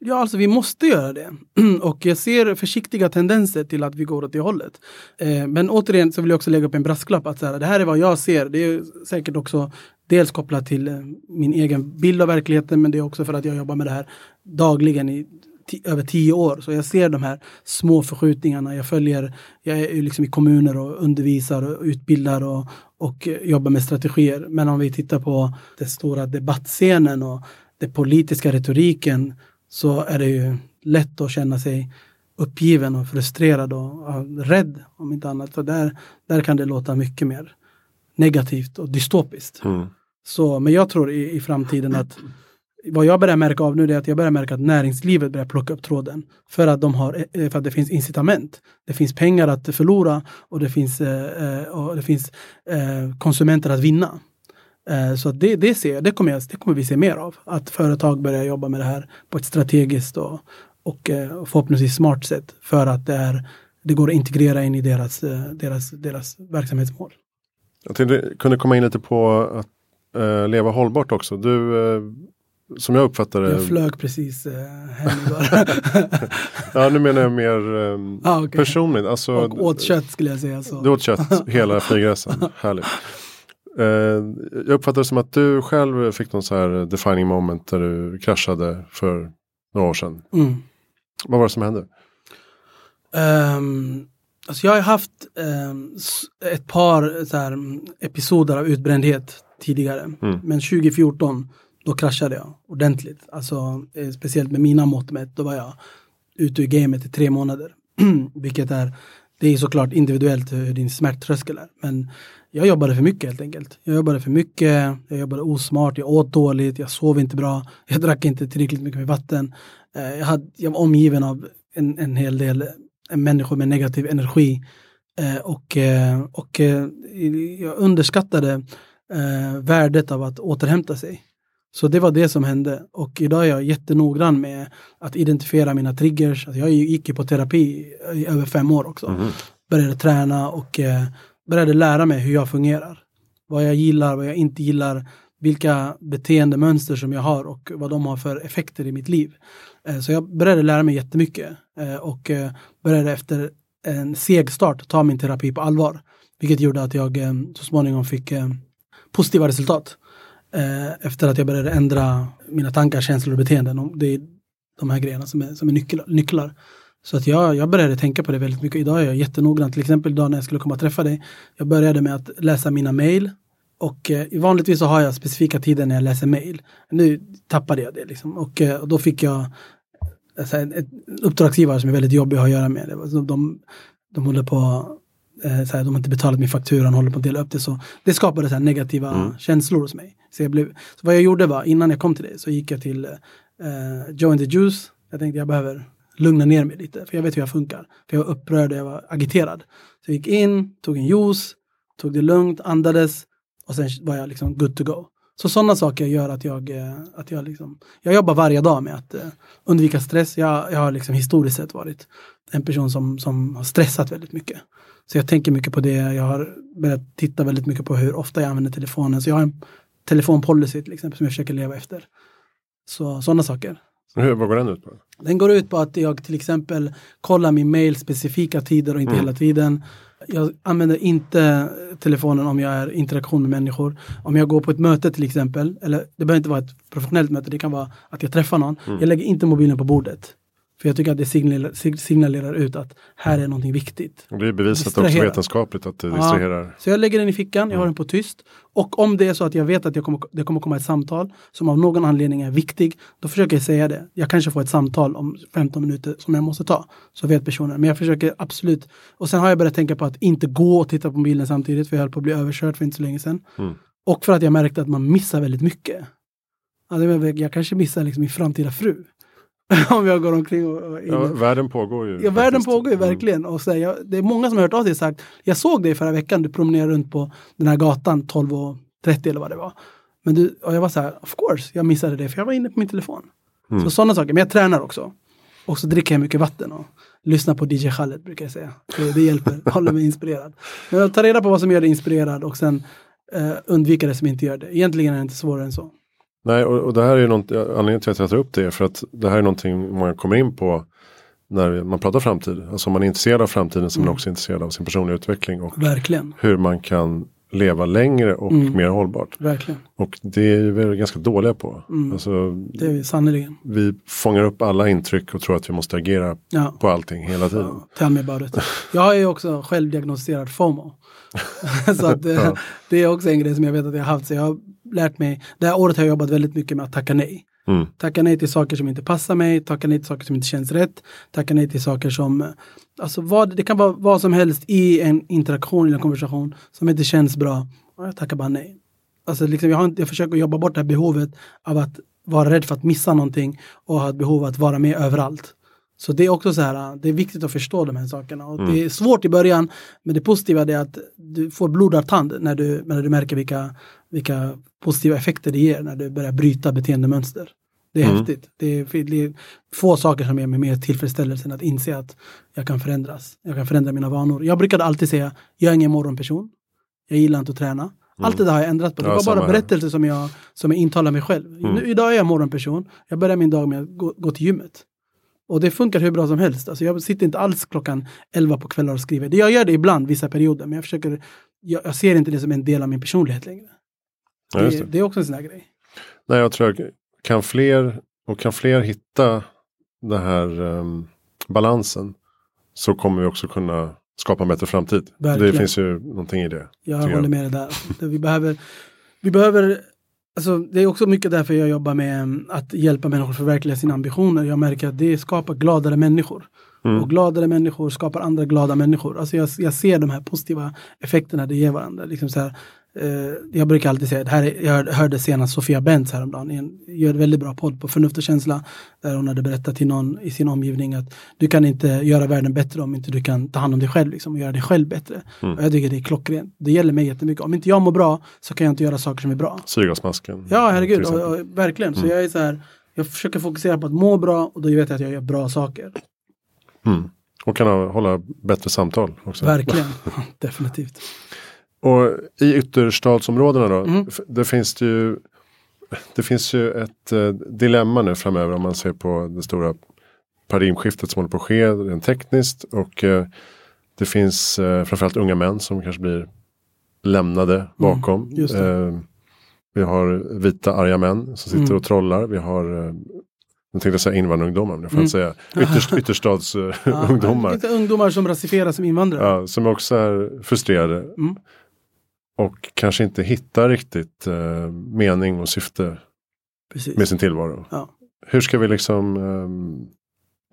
Ja, alltså vi måste göra det. Och jag ser försiktiga tendenser till att vi går åt det hållet. Eh, men återigen så vill jag också lägga upp en brasklapp att så här, det här är vad jag ser. Det är säkert också dels kopplat till eh, min egen bild av verkligheten men det är också för att jag jobbar med det här dagligen i över tio år. Så jag ser de här små förskjutningarna. Jag följer, jag är ju liksom i kommuner och undervisar och utbildar och, och jobbar med strategier. Men om vi tittar på den stora debattscenen och den politiska retoriken så är det ju lätt att känna sig uppgiven och frustrerad och ja, rädd om inte annat. För där, där kan det låta mycket mer negativt och dystopiskt. Mm. Så, men jag tror i, i framtiden att vad jag börjar märka av nu är att jag börjar märka att näringslivet börjar plocka upp tråden. För att, de har, eh, för att det finns incitament. Det finns pengar att förlora och det finns, eh, eh, och det finns konsumenter att vinna. Så det, det, ser, det, kommer jag, det kommer vi se mer av. Att företag börjar jobba med det här på ett strategiskt och, och förhoppningsvis smart sätt. För att det, är, det går att integrera in i deras, deras, deras verksamhetsmål. Jag tänkte kunde komma in lite på att uh, leva hållbart också. Du uh som jag uppfattar det. Jag flög precis eh, hem ja, nu menar jag mer eh, ah, okay. personligt. Alltså, och åt kött skulle jag säga. Så. Du åt kött hela flygresan, härligt. Eh, jag uppfattar det som att du själv fick någon så här defining moment där du kraschade för några år sedan. Mm. Vad var det som hände? Um, alltså jag har haft um, ett par så här, episoder av utbrändhet tidigare. Mm. Men 2014 då kraschade jag ordentligt. Alltså, eh, speciellt med mina mått mätt, då var jag ute ur gamet i tre månader. Vilket är, det är såklart individuellt hur din smärttröskel är. Men jag jobbade för mycket helt enkelt. Jag jobbade för mycket, jag jobbade osmart, jag åt dåligt, jag sov inte bra, jag drack inte tillräckligt mycket med vatten. Eh, jag, hade, jag var omgiven av en, en hel del människor med negativ energi. Eh, och, eh, och jag underskattade värdet av att återhämta sig. Så det var det som hände och idag är jag jättenoggrann med att identifiera mina triggers. Alltså jag gick ju på terapi i över fem år också. Mm. Började träna och började lära mig hur jag fungerar. Vad jag gillar, vad jag inte gillar, vilka beteendemönster som jag har och vad de har för effekter i mitt liv. Eh, så jag började lära mig jättemycket eh, och eh, började efter en seg start ta min terapi på allvar. Vilket gjorde att jag så småningom fick positiva resultat efter att jag började ändra mina tankar, känslor och beteenden. Det är de här grejerna som är, som är nycklar. Så att jag, jag började tänka på det väldigt mycket. Idag är jag jättenoggrann. Till exempel idag när jag skulle komma och träffa dig. Jag började med att läsa mina mail. Och eh, vanligtvis så har jag specifika tider när jag läser mail. Nu tappade jag det liksom. Och, eh, och då fick jag alltså, en, en uppdragsgivare som är väldigt jobbig att ha att göra med. De, de, de håller på eh, såhär, de har inte betalat min faktura, och håller på att dela upp det. Så det skapade såhär, negativa mm. känslor hos mig. Så, jag blev, så vad jag gjorde var, innan jag kom till det, så gick jag till eh, Join the Juice. Jag tänkte jag behöver lugna ner mig lite, för jag vet hur jag funkar. För jag var upprörd och jag var agiterad. Så jag gick in, tog en juice, tog det lugnt, andades och sen var jag liksom good to go. Så sådana saker gör att jag, eh, att jag, liksom, jag jobbar varje dag med att eh, undvika stress. Jag, jag har liksom historiskt sett varit en person som, som har stressat väldigt mycket. Så jag tänker mycket på det. Jag har börjat titta väldigt mycket på hur ofta jag använder telefonen. Så jag har en telefonpolicy till exempel som jag försöker leva efter. Så sådana saker. Hur, vad går den ut på? Den går ut på att jag till exempel kollar min mail specifika tider och inte mm. hela tiden. Jag använder inte telefonen om jag är i interaktion med människor. Om jag går på ett möte till exempel, eller det behöver inte vara ett professionellt möte, det kan vara att jag träffar någon. Mm. Jag lägger inte mobilen på bordet. För jag tycker att det signalerar, signalerar ut att här är någonting viktigt. Och det är bevisat också vetenskapligt att det distraherar. Ja, så jag lägger den i fickan, jag har den på tyst. Och om det är så att jag vet att jag kommer, det kommer komma ett samtal som av någon anledning är viktig, då försöker jag säga det. Jag kanske får ett samtal om 15 minuter som jag måste ta. Så vet personen. Men jag försöker absolut. Och sen har jag börjat tänka på att inte gå och titta på mobilen samtidigt, för jag höll på att bli överkörd för inte så länge sedan. Mm. Och för att jag märkte att man missar väldigt mycket. Alltså, jag kanske missar liksom min framtida fru. om jag går omkring och... Ja, världen pågår ju. Ja, faktiskt. världen pågår ju verkligen. Och så här, jag, det är många som har hört av sig och sagt, jag såg dig förra veckan, du promenerade runt på den här gatan 12.30 eller vad det var. Men du, och jag var så här, of course, jag missade det för jag var inne på min telefon. Mm. Så sådana saker, men jag tränar också. Och så dricker jag mycket vatten och lyssnar på DJ Khaled brukar jag säga. Det, det hjälper, håller mig inspirerad. Men att ta reda på vad som gör dig inspirerad och sen eh, undvika det som inte gör det. Egentligen är det inte svårare än så. Nej, och, och det här är ju något, anledningen till att jag tar upp det är för att det här är någonting man kommer in på när man pratar framtid. Alltså om man är intresserad av framtiden så är man mm. också intresserad av sin personliga utveckling. Och Verkligen. hur man kan leva längre och mm. mer hållbart. Verkligen. Och det är vi ganska dåliga på. Mm. Alltså, det är vi sannerligen. Vi fångar upp alla intryck och tror att vi måste agera ja. på allting hela tiden. Ja, tell me about it. Jag är ju också självdiagnostiserad FOMO. så att, ja. Det är också en grej som jag vet att jag har haft. Så jag har lärt mig, det här året har jag jobbat väldigt mycket med att tacka nej. Mm. Tacka nej till saker som inte passar mig, tacka nej till saker som inte känns rätt, tacka nej till saker som, alltså vad, det kan vara vad som helst i en interaktion eller en konversation som inte känns bra. Jag tackar bara nej. Alltså liksom, jag, har inte, jag försöker jobba bort det här behovet av att vara rädd för att missa någonting och ha ett behov av att vara med överallt. Så det är också så här, det är viktigt att förstå de här sakerna. Och Mm. Det är svårt i början, men det positiva är att du får blodad tand när du, när du märker vilka, vilka positiva effekter det ger när du börjar bryta beteendemönster. Det är Mm. häftigt. Det är, det är få saker som ger mig mer tillfredsställelse än att inse att jag kan förändras. Jag kan förändra mina vanor. Jag brukade alltid säga, jag är ingen morgonperson. Jag gillar inte att träna. Allt det där har jag ändrat på. Det Ja, var bara samma här. berättelser som jag, som jag intalar mig själv. Mm. Nu, idag är jag morgonperson. Jag börjar min dag med att gå, gå till gymmet. Och det funkar hur bra som helst. Alltså jag sitter inte alls klockan 11 på kvällar och skriver. Jag gör det ibland, vissa perioder, men jag försöker, jag, jag ser inte det som en del av min personlighet längre. Ja, det, det. det är också en sån här grej. Nej, jag tror att kan fler och kan fler hitta den här ehm, balansen så kommer vi också kunna skapa en bättre framtid. Verkligen. Det finns ju någonting i det. Jag håller med dig där. Vi behöver, vi behöver alltså, det är också mycket därför jag jobbar med mm, att hjälpa människor förverkliga sina ambitioner. Jag märker att det skapar gladare människor. Mm. Och gladare människor skapar andra glada människor. Alltså jag, jag ser de här positiva effekterna det ger varandra. Liksom så här, jag brukar alltid säga, det här är, jag hörde- senast Sofia Bentz häromdagen, en, gör en väldigt bra podd på Förnuft och känsla, där hon hade berättat till någon i sin omgivning att du kan inte göra världen bättre om inte du kan ta hand om dig själv liksom, och göra dig själv bättre. Mm. Och jag tycker det är klockrent. Det gäller mig jättemycket. Om inte jag mår bra så kan jag inte göra saker som är bra. Syrgasmasken. Ja, herregud. Och, och, verkligen. Så Mm. jag är så här, jag försöker fokusera på att må bra och då vet jag att jag gör bra saker. Mm. Och kan hålla bättre samtal också. Verkligen. Definitivt. Och i ytterstadsområdena då, Mm. det finns det ju det finns ju ett eh, dilemma nu framöver om man ser på det stora paradigmskiftet som håller på att ske rent tekniskt. Och eh, det finns eh, framförallt unga män som kanske blir lämnade bakom. Mm, det. Eh, vi har vita arga män som sitter Mm. och trollar. Vi har eh, jag tänkte säga invandrarungdomar, men det får jag inte säga. Ytterst, ytterstadsungdomar. Ungdomar som rasifieras som invandrare. Ja, som också är frustrerade. Mm. Och kanske inte hittar riktigt eh, mening och syfte Precis. med sin tillvaro. Ja. Hur ska vi liksom ehm,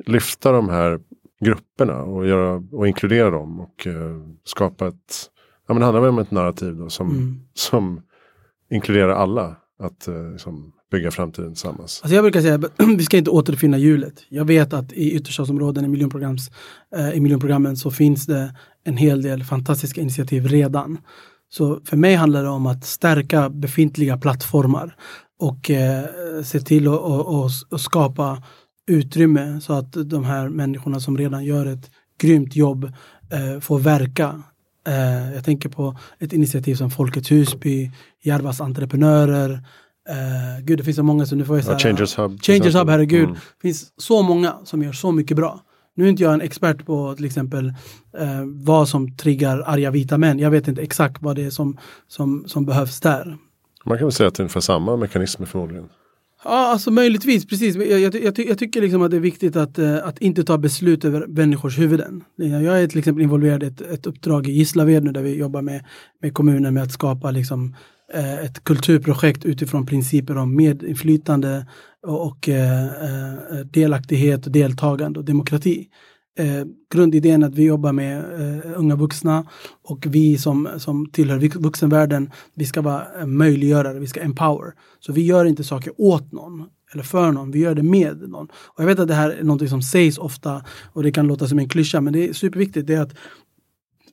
lyfta de här grupperna och, göra, och inkludera dem och eh, skapa ett, ja men det handlar väl om ett narrativ då som, Mm. som inkluderar alla. Att eh, liksom bygga framtiden tillsammans. Alltså jag brukar säga att vi ska inte återfinna hjulet. Jag vet att i ytterstadsområden i, miljonprograms, eh, i miljonprogrammen så finns det en hel del fantastiska initiativ redan. Så för mig handlar det om att stärka befintliga plattformar och eh, se till att skapa utrymme så att de här människorna som redan gör ett grymt jobb eh, får verka. Eh, jag tänker på ett initiativ som Folkets Husby, Järvas entreprenörer. Eh, gud, det finns så många som nu får jag Ja, säga. Changers Hub. Changers. Hub, herregud. Mm. Det finns så många som gör så mycket bra. Nu är inte jag en expert på till exempel eh, vad som triggar arga vita män. Jag vet inte exakt vad det är som, som, som behövs där. Man kan väl säga att det är ungefär samma mekanismer förmodligen. Ja, alltså möjligtvis, precis. Jag, jag, jag, jag tycker liksom att det är viktigt att, eh, att inte ta beslut över människors huvuden. Jag är till exempel involverad i ett, ett uppdrag i Gislaved nu där vi jobbar med, med kommunen med att skapa liksom, eh, ett kulturprojekt utifrån principer om medinflytande och, och eh, eh, delaktighet, deltagande och demokrati. Eh, grundidén är att vi jobbar med eh, unga vuxna och vi som, som tillhör vuxenvärlden, vi ska vara eh, möjliggörare, vi ska empower. Så vi gör inte saker åt någon eller för någon, vi gör det med någon. Och jag vet att det här är något som sägs ofta och det kan låta som en klyscha, men det är superviktigt. Det är att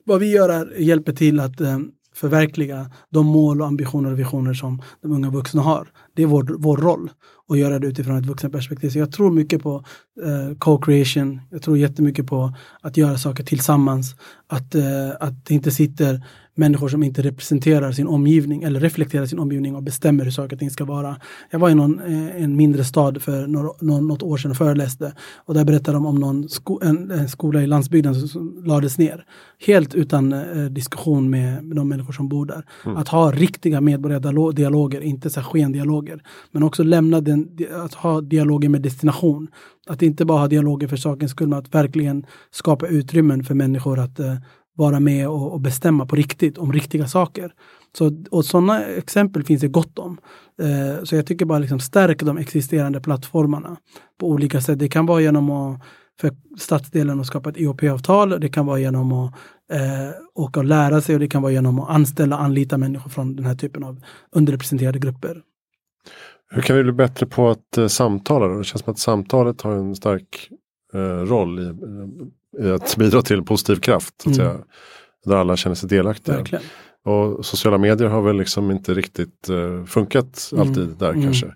vad vi gör är hjälper till att eh, förverkliga de mål och ambitioner och visioner som de unga vuxna har. Det är vår, vår roll att göra det utifrån ett vuxenperspektiv. Så jag tror mycket på eh, co-creation. Jag tror jättemycket på att göra saker tillsammans. Att, eh, att det inte sitter människor som inte representerar sin omgivning eller reflekterar sin omgivning och bestämmer hur saker och ting ska vara. Jag var i någon, eh, en mindre stad för några, något år sedan och föreläste och där berättade de om någon sko, en, en skola i landsbygden som, som lades ner. Helt utan eh, diskussion med, med de människor som bor där. Att ha riktiga medborgardialoger, inte så skendialoger. Men också lämna den, att ha dialoger med destination. Att inte bara ha dialoger för sakens skull, men att verkligen skapa utrymmen för människor att, eh, vara med och, och bestämma på riktigt om riktiga saker. Så, och sådana exempel finns det gott om. Eh, så jag tycker bara liksom stärk de existerande plattformarna på olika sätt. Det kan vara genom att för stadsdelen att skapa ett IOP-avtal. Det kan vara genom att eh, åka och lära sig och det kan vara genom att anställa och anlita människor från den här typen av underrepresenterade grupper. Hur kan vi bli bättre på att eh, samtala? Då? Det känns som att samtalet har en stark eh, roll i, i, att bidra till positiv kraft. Så att mm. säga, där alla känner sig delaktiga. Verkligen. Och sociala medier har väl liksom inte riktigt uh, funkat mm. alltid där mm. kanske.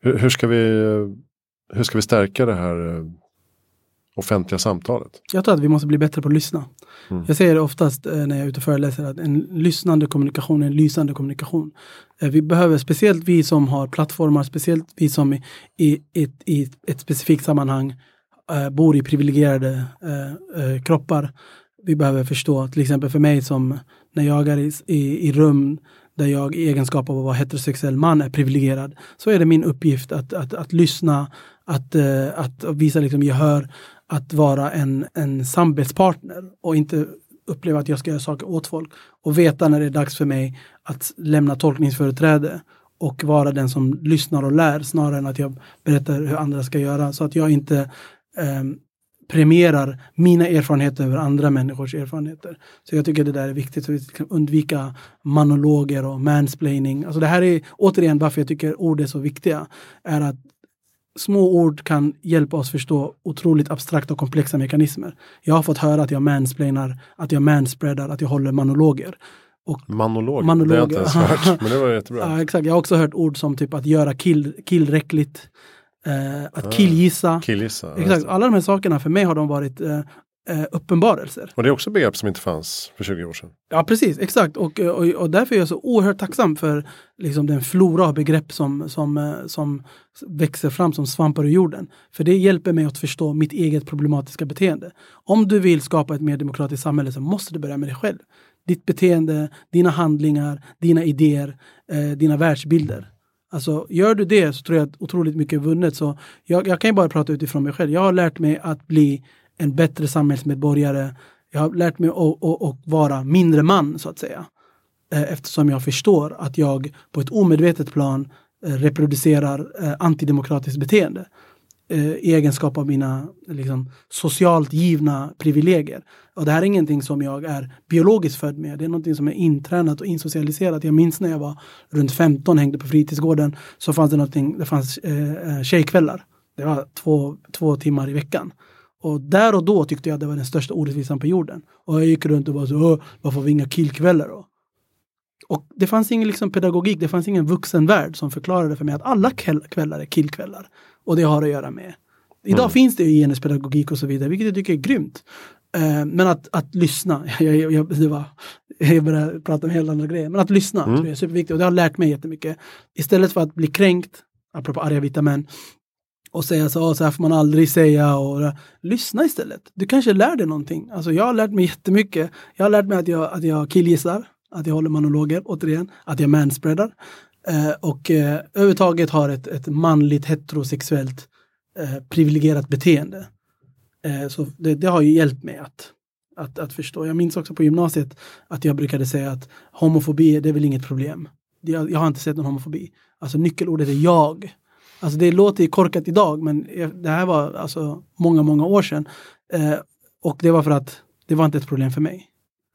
Hur, hur, ska vi, hur ska vi stärka det här uh, offentliga samtalet? Jag tror att vi måste bli bättre på att lyssna. Mm. Jag säger det oftast uh, när jag är ute och föreläser att en lyssnande kommunikation är en lysande kommunikation. vi behöver, speciellt vi som har plattformar, speciellt vi som i, i, i, i ett specifikt sammanhang Eh, bor i privilegierade eh, eh, kroppar. Vi behöver förstå, till exempel för mig som när jag är i, i, i rum där jag i egenskap av att vara heterosexuell man är privilegierad, så är det min uppgift att, att, att lyssna, att, att visa liksom gehör, att vara en, en samarbetspartner och inte uppleva att jag ska göra saker åt folk och veta när det är dags för mig att lämna tolkningsföreträde och vara den som lyssnar och lär snarare än att jag berättar hur andra ska göra så att jag inte um, premierar mina erfarenheter över andra människors erfarenheter. Så jag tycker det där är viktigt, så vi kan undvika monologer och mansplaining. Alltså det här är återigen varför jag tycker ord är så viktiga, är att små ord kan hjälpa oss förstå otroligt abstrakta och komplexa mekanismer. Jag har fått höra att jag mansplainar, att jag manspreadar, att jag håller monologer. Och monologer, monologer. det har jag inte ens hört, men det var jättebra. ja, exakt. Jag har också hört ord som typ att göra kill, killräckligt, Eh, att killgissa. killgissa Exakt. Alla de här sakerna för mig har de varit eh, eh, uppenbarelser. Och det är också begrepp som inte fanns för 20 år sedan. Ja precis, exakt. Och, och, och därför är jag så oerhört tacksam för liksom, den flora av begrepp som, som, eh, som växer fram som svampar ur jorden. För det hjälper mig att förstå mitt eget problematiska beteende. Om du vill skapa ett mer demokratiskt samhälle så måste du börja med dig själv. Ditt beteende, dina handlingar, dina idéer, eh, dina världsbilder. Alltså gör du det så tror jag att otroligt mycket är vunnet. Så jag, jag kan ju bara prata utifrån mig själv. Jag har lärt mig att bli en bättre samhällsmedborgare. Jag har lärt mig att, att, att vara mindre man så att säga. Eh, eftersom jag förstår att jag på ett omedvetet plan eh, reproducerar eh, antidemokratiskt beteende eh, i egenskap av mina liksom, socialt givna privilegier. Och det här är ingenting som jag är biologiskt född med. Det är någonting som är intränat och insocialiserat. Jag minns när jag var runt 15 hängde på fritidsgården så fanns det någonting, det fanns eh, eh, tjejkvällar. Det var två, två timmar i veckan. Och där och då tyckte jag det var den största orättvisan på jorden. Och jag gick runt och bara så, varför har vi inga killkvällar då? Och det fanns ingen liksom pedagogik, det fanns ingen vuxenvärld som förklarade för mig att alla kvällar är killkvällar. Och det har att göra med. Idag mm. finns det ju genuspedagogik och så vidare, vilket jag tycker är grymt. Uh, men att, att lyssna, jag, jag, jag, det var, jag började prata om helt andra grejer, men att lyssna mm. tror jag är superviktigt och det har lärt mig jättemycket. Istället för att bli kränkt, apropå arga vita män, och säga så, så här får man aldrig säga och lyssna istället. Du kanske lär dig någonting. Alltså jag har lärt mig jättemycket. Jag har lärt mig att jag, att jag killgissar, att jag håller monologer, återigen, att jag manspreadar. Eh, och eh, överhuvudtaget har ett, ett manligt heterosexuellt eh, privilegierat beteende. Eh, så det, det, har ju hjälpt mig att, att, att förstå. Jag minns också på gymnasiet att jag brukade säga att homofobi, det är väl inget problem. Jag, jag har inte sett någon homofobi. Alltså nyckelordet är jag. Alltså det låter korkat idag men det här var alltså många, många år sedan. Eh, och det var för att det var inte ett problem för mig.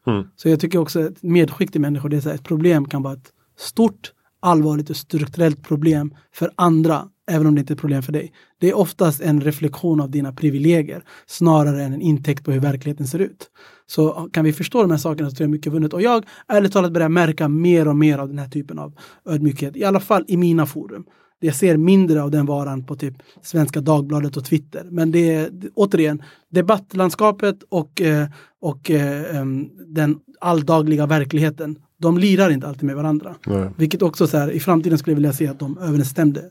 Mm. Så jag tycker också att medskick till människor, det är så här, ett problem kan vara ett stort, allvarligt och strukturellt problem för andra, även om det inte är ett problem för dig. Det är oftast en reflektion av dina privilegier snarare än en intäkt på hur verkligheten ser ut. Så kan vi förstå de här sakerna så tror jag mycket vunnet. Och jag ärligt talat börjar märka mer och mer av den här typen av ödmjukhet, i alla fall i mina forum. Jag ser mindre av den varan på typ Svenska Dagbladet och Twitter. Men det är återigen debattlandskapet och, eh, och eh, den alldagliga verkligheten. De lirar inte alltid med varandra. Nej. Vilket också så här, i framtiden skulle jag vilja se att de överensstämde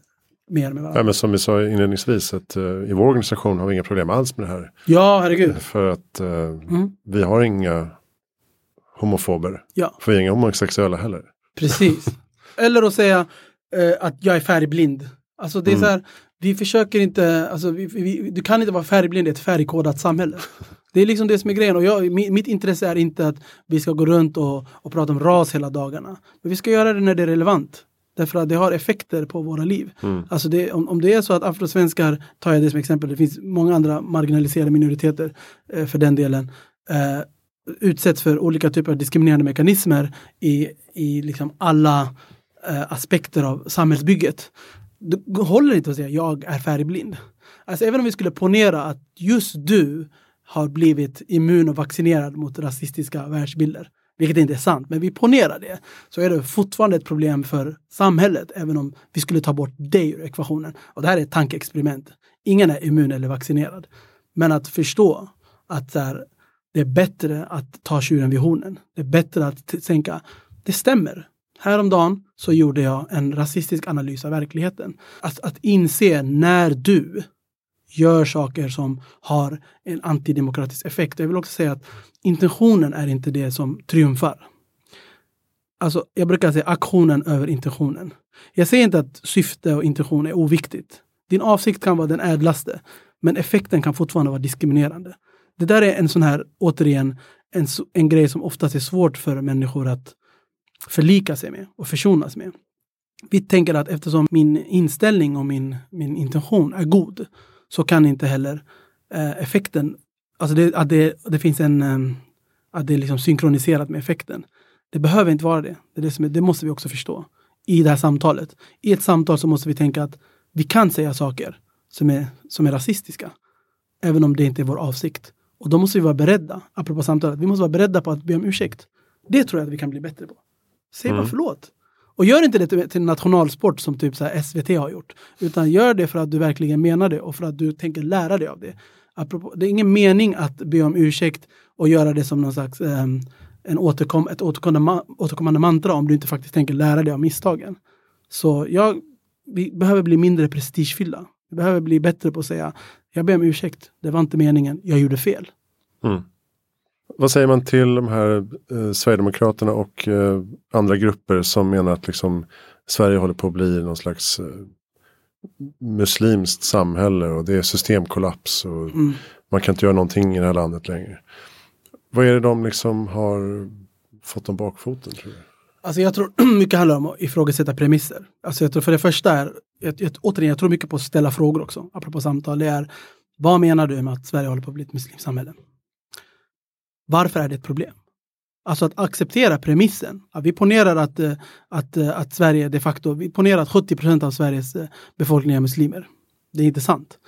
mer med varandra. Ja, men som vi sa inledningsvis, att, uh, i vår organisation har vi inga problem alls med det här. Ja, herregud. För att uh, mm. vi har inga homofober. Ja. För vi är inga homosexuella heller. Precis. Eller att säga, eh, att jag är färgblind. Alltså det är mm. så här, vi försöker inte, alltså vi, vi, du kan inte vara färgblind i ett färgkodat samhälle. Det är liksom det som är grejen. Och jag, mitt intresse är inte att vi ska gå runt och, och prata om ras hela dagarna. Men vi ska göra det när det är relevant. Därför att det har effekter på våra liv. Mm. Alltså det, om, om det är så att afrosvenskar, tar jag det som exempel, det finns många andra marginaliserade minoriteter eh, för den delen, eh, utsätts för olika typer av diskriminerande mekanismer i, i liksom alla eh, aspekter av samhällsbygget. Det håller inte att säga jag är färgblind. Alltså även om vi skulle ponera att just du har blivit immun och vaccinerad mot rasistiska världsbilder, vilket inte är sant, men vi ponerar det, så är det fortfarande ett problem för samhället, även om vi skulle ta bort dig ur ekvationen. Och det här är ett tankeexperiment. Ingen är immun eller vaccinerad. Men att förstå att här, det är bättre att ta tjuren vid hornen. Det är bättre att tänka, det stämmer. Häromdagen så gjorde jag en rasistisk analys av verkligheten. Att, att inse när du gör saker som har en antidemokratisk effekt. Jag vill också säga att intentionen är inte det som triumfar. Alltså, jag brukar säga aktionen över intentionen. Jag säger inte att syfte och intention är oviktigt. Din avsikt kan vara den ädlaste, men effekten kan fortfarande vara diskriminerande. Det där är en sån här, återigen, en, en grej som oftast är svårt för människor att förlika sig med och försonas med. Vi tänker att eftersom min inställning och min, min intention är god så kan inte heller eh, effekten, alltså det, att det, det finns en, um, att det är liksom synkroniserat med effekten. Det behöver inte vara det. Det, det, är, det måste vi också förstå i det här samtalet. I ett samtal så måste vi tänka att vi kan säga saker som är, som är rasistiska. Även om det inte är vår avsikt. Och då måste vi vara beredda, apropå samtalet, vi måste vara beredda på att be om ursäkt. Det tror jag att vi kan bli bättre på. Säg mm. bara förlåt. Och gör inte det till, en nationalsport som typ så SVT har gjort. Utan gör det för att du verkligen menar det och för att du tänker lära dig av det. Apropå, det är ingen mening att be om ursäkt och göra det som någon slags eh, en återkom, ett återkommande, återkommande mantra om du inte faktiskt tänker lära dig av misstagen. Så jag, vi behöver bli mindre prestigefyllda. Vi behöver bli bättre på att säga jag ber om ursäkt, det var inte meningen, jag gjorde fel. Mm. Vad säger man till de här eh, Sverigedemokraterna och eh, andra grupper som menar att liksom, Sverige håller på att bli någon slags eh, muslimskt samhälle och det är systemkollaps och mm. man kan inte göra någonting i det här landet längre. Vad är det de liksom har fått om bakfoten? Tror jag? Alltså jag tror mycket handlar om att ifrågasätta premisser. Alltså jag tror för det första är, jag, jag, återigen, jag tror mycket på att ställa frågor också, apropå samtal. Det är, vad menar du med att Sverige håller på att bli ett muslimskt samhälle? Varför är det ett problem? Alltså att acceptera premissen. Att vi ponerar att, eh, att, eh, att Sverige de facto, vi ponerar att 70 procent av Sveriges eh, befolkning är muslimer. Det är inte sant.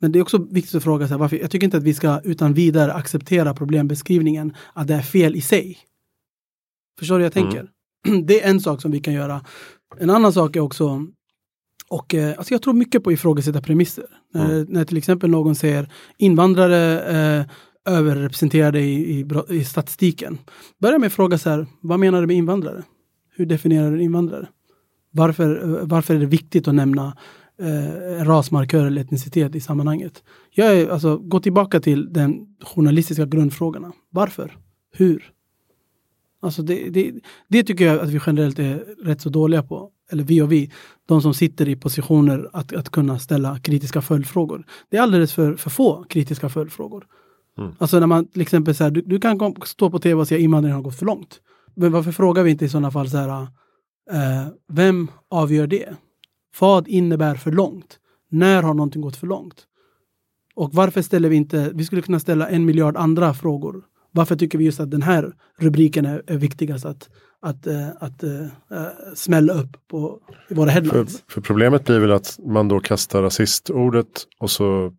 Men det är också viktigt att fråga sig varför. Jag tycker inte att vi ska utan vidare acceptera problembeskrivningen att det är fel i sig. Förstår du vad jag mm. tänker? Mm. Det är en sak som vi kan göra. En annan sak är också och alltså jag tror mycket på ifrågasätta premisser. Mm. När, när till exempel någon säger invandrare eh, överrepresenterade i, i, i, statistiken. Börja med att fråga så här, vad menar du med invandrare? Hur definierar du invandrare? Varför, varför är det viktigt att nämna eh, rasmarkör eller etnicitet i sammanhanget? Jag är, alltså, gå tillbaka till den journalistiska grundfrågorna. Varför? Hur? Alltså det, det, det, tycker jag att vi generellt är rätt så dåliga på. Eller vi och vi, de som sitter i positioner att, att kunna ställa kritiska följdfrågor. Det är alldeles för, för få kritiska följdfrågor. Mm. Alltså när man till exempel så här, du, du, kan stå på tv och säga invandringen har gått för långt. Men varför frågar vi inte i sådana fall så här, eh, vem avgör det? Vad innebär för långt? När har någonting gått för långt? Och varför ställer vi inte, vi skulle kunna ställa en miljard andra frågor. Varför tycker vi just att den här rubriken är, är viktigast att, att, uh, att uh, smälla upp på våra headlines? För, för problemet blir väl att man då kastar rasistordet och så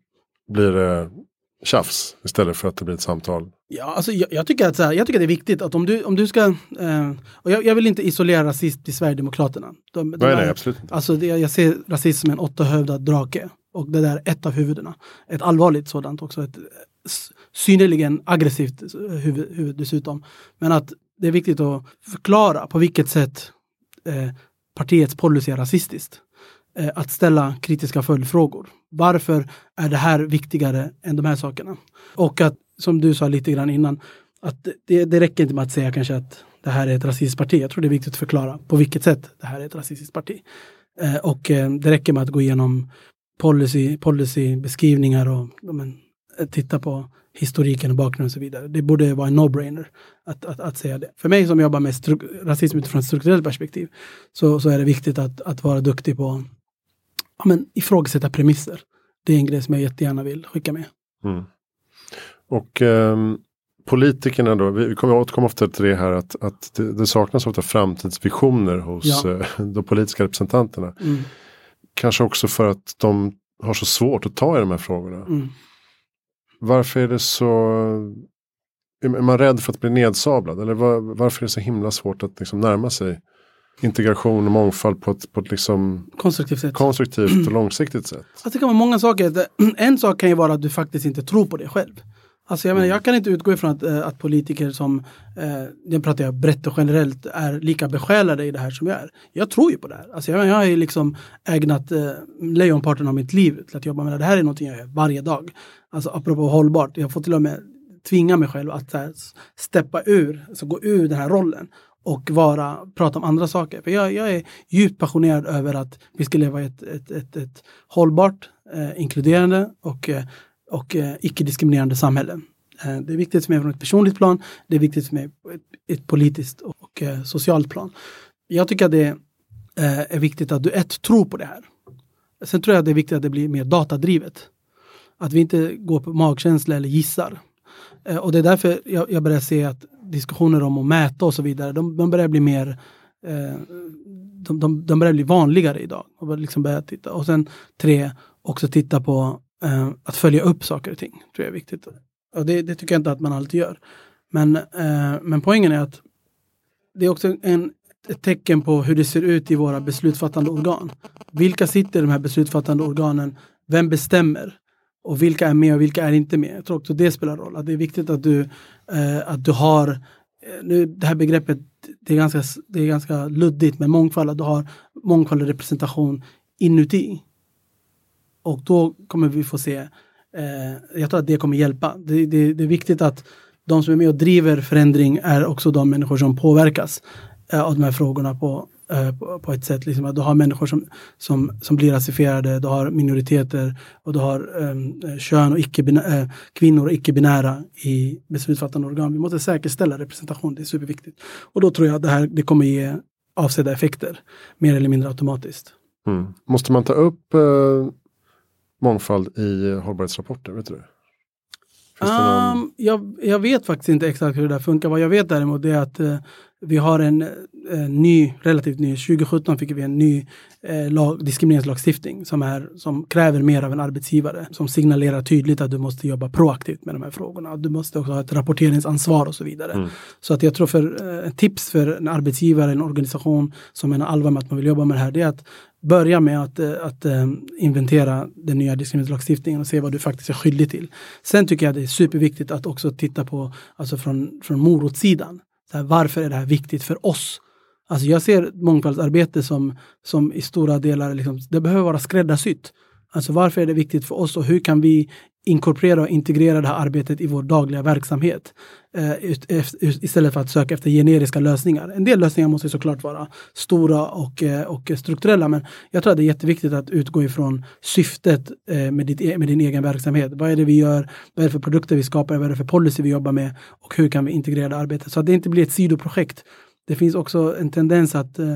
blir det tjafs istället för att det blir ett samtal? Ja, alltså, jag, jag tycker, att, här, jag tycker det är viktigt att om du, om du ska... Eh, och jag, jag, vill inte isolera rasism till Sverigedemokraterna. De, de nej, är, nej, absolut Alltså, det, jag ser rasism som en åttahövdad drake. Och det där är ett av huvudena. Ett allvarligt sådant också. Ett synnerligen aggressivt huvud, huvud dessutom. Men att det är viktigt att förklara på vilket sätt eh, partiets policy är rasistiskt. Eh, att ställa kritiska följdfrågor. Varför är det här viktigare än de här sakerna? Och att, som du sa lite grann innan, att det, det räcker inte med att säga kanske att det här är ett rasistiskt parti. Jag tror det är viktigt att förklara på vilket sätt det här är ett rasistiskt parti. Eh, och eh, det räcker med att gå igenom policy, policybeskrivningar och men, eh, titta på historiken och bakgrunden och så vidare. Det borde vara en no-brainer att, att, att säga det. För mig som jobbar med rasism utifrån ett strukturellt perspektiv så, så är det viktigt att, att vara duktig på ja, men, ifrågasätta premisser. Det är en grej som jag jättegärna vill skicka med. Mm. Och um, politikerna då, vi kommer återkomma ofta till det här att, att det, det saknas ofta framtidsvisioner hos ja. uh, de politiska representanterna. Mm. Kanske också för att de har så svårt att ta i de här frågorna. Mm. Varför är det så är man rädd för att bli nedsablad? Eller var, varför är det så himla svårt att liksom närma sig integration och mångfald på ett, på ett liksom konstruktivt, sätt. konstruktivt och långsiktigt sätt? Alltså det kan vara många saker. En sak kan ju vara att du faktiskt inte tror på det själv. Alltså jag, menar, jag kan inte utgå ifrån att, äh, att politiker som, nu pratar jag brett och generellt, är lika besjälade i det här som jag är. Jag tror ju på det här. Alltså jag, jag har ju liksom ägnat äh, lejonparten av mitt liv till att jobba med det. Det här är någonting jag gör varje dag. Alltså apropå hållbart, jag får till och med tvinga mig själv att här, steppa ur, alltså gå ur den här rollen och vara, prata om andra saker. För jag, jag är djupt passionerad över att vi ska leva i ett, ett, ett, ett hållbart, eh, inkluderande och eh, och eh, icke-diskriminerande samhälle. Eh, det är viktigt för mig från ett personligt plan, det är viktigt för mig på ett, ett politiskt och eh, socialt plan. Jag tycker att det eh, är viktigt att du ett, tror på det här. Sen tror jag att det är viktigt att det blir mer datadrivet. Att vi inte går på magkänsla eller gissar. Eh, och det är därför jag, jag börjar se att diskussioner om att mäta och så vidare, de, de börjar bli mer eh, de, de, de börjar bli vanligare idag. Och, liksom börja titta. och sen tre, också titta på eh, att följa upp saker och ting tror jag är viktigt. Och det, det tycker jag inte att man alltid gör. Men, eh, men poängen är att det är också en, ett tecken på hur det ser ut i våra beslutsfattande organ. Vilka sitter i de här beslutsfattande organen? Vem bestämmer? Och vilka är med och vilka är inte med? Jag tror också det spelar roll. Att det är viktigt att du, eh, att du har eh, nu, det här begreppet det är, ganska, det är ganska luddigt med mångfald, att du har mångfald och representation inuti. Och då kommer vi få se, eh, jag tror att det kommer hjälpa. Det, det, det, är viktigt att de som är med och driver förändring är också de människor som påverkas av de här frågorna på, eh, på, på, ett sätt. Liksom att du har människor som, som, som blir rasifierade, du har minoriteter och du har eh, kön och icke eh, kvinnor och icke-binära i beslutsfattande organ. Vi måste säkerställa representation, det är superviktigt. Och då tror jag att det här det kommer ge avsedda effekter, mer eller mindre automatiskt. Mm. Måste man ta upp eh, mångfald i hållbarhetsrapporter? Vet du? Um, jag, jag, vet faktiskt inte exakt hur det där funkar. Vad jag vet däremot är att uh, vi har en, en, ny, relativt ny, 2017 fick vi en ny eh, lag, diskrimineringslagstiftning som, är, som kräver mer av en arbetsgivare. Som signalerar tydligt att du måste jobba proaktivt med de här frågorna. Du måste också ha ett rapporteringsansvar och så vidare. Mm. Så att jag tror för eh, tips för en arbetsgivare, en organisation som menar allvar med att man vill jobba med det här, det är att börja med att, eh, att äh, inventera den nya diskrimineringslagstiftningen och se vad du faktiskt är skyldig till. Sen tycker jag det är superviktigt att också titta på, alltså från, från morotssidan. Så här, varför är det här viktigt för oss? Alltså jag ser mångfaldsarbete som, som i stora delar, liksom, det behöver vara skräddarsytt. Alltså varför är det viktigt för oss och hur kan vi inkorporera och integrera det här arbetet i vår dagliga verksamhet. Eh, istället för att söka efter generiska lösningar. En del lösningar måste såklart vara stora och, eh, och strukturella men jag tror att det är jätteviktigt att utgå ifrån syftet eh, med, ditt, e-, med din egen verksamhet. Vad är det vi gör? Vad är det för produkter vi skapar? Vad är det för policy vi jobbar med? Och hur kan vi integrera det arbetet? Så att det inte blir ett sidoprojekt. Det finns också en tendens att eh,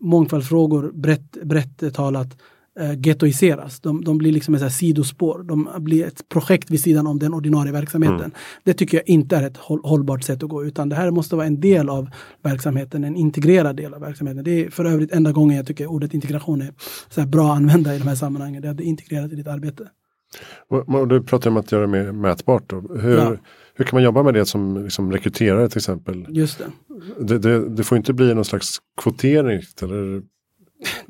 mångfaldsfrågor brett, brett talat uh, gettoiseras. De, de blir liksom ett sidospår. De blir ett projekt vid sidan om den ordinarie verksamheten. Mm. Det tycker jag inte är ett hållbart sätt att gå utan det här måste vara en del av verksamheten, en integrerad del av verksamheten. Det är för övrigt enda gången jag tycker ordet integration är så bra att använda i de här sammanhangen. Det är integrerat i ditt arbete. Och, du pratar om att göra det mer mätbart. Då. Hur, ja. hur kan man jobba med det som liksom, rekryterare till exempel? Just det. Det, det. det, får inte bli någon slags kvotering eller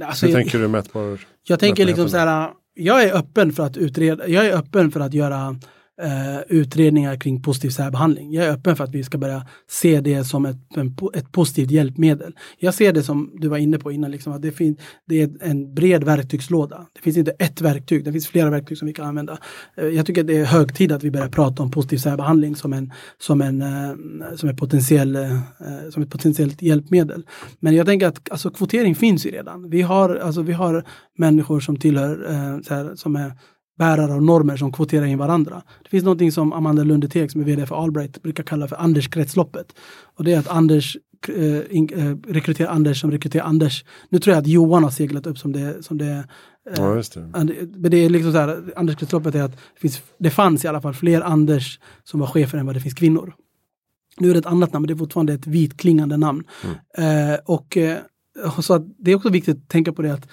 Alltså, Hur tänker du mätbar? Jag tänker liksom så här, jag är öppen för att utreda, jag är öppen för att göra eh, utredningar kring positiv särbehandling. Jag är öppen för att vi ska börja se det som ett, en, ett positivt hjälpmedel. Jag ser det som du var inne på innan, liksom, att det, fin, det är en bred verktygslåda. Det finns inte ett verktyg, det finns flera verktyg som vi kan använda. Eh, jag tycker det är hög tid att vi börjar prata om positiv särbehandling som, en, som, en, eh, som, ett, potentiell, eh, som ett potentiellt hjälpmedel. Men jag tänker att alltså, kvotering finns ju redan. Vi har, alltså, vi har människor som tillhör, eh, här, som är bärare av normer som kvoterar in varandra. Det finns någonting som Amanda Lundeteg som är vd för Allbright brukar kalla för Anders-kretsloppet. Och det är att Anders eh, in, eh, rekryterar Anders som rekryterar Anders. Nu tror jag att Johan har seglat upp som det, som det eh, Ja, just det. Men det är liksom så här, Anders-kretsloppet är att det, finns, det fanns i alla fall fler Anders som var chefer än vad det finns kvinnor. Nu är det ett annat namn, men det är fortfarande ett vitklingande namn. Mm. Eh, och, eh, så det är också viktigt att tänka på det att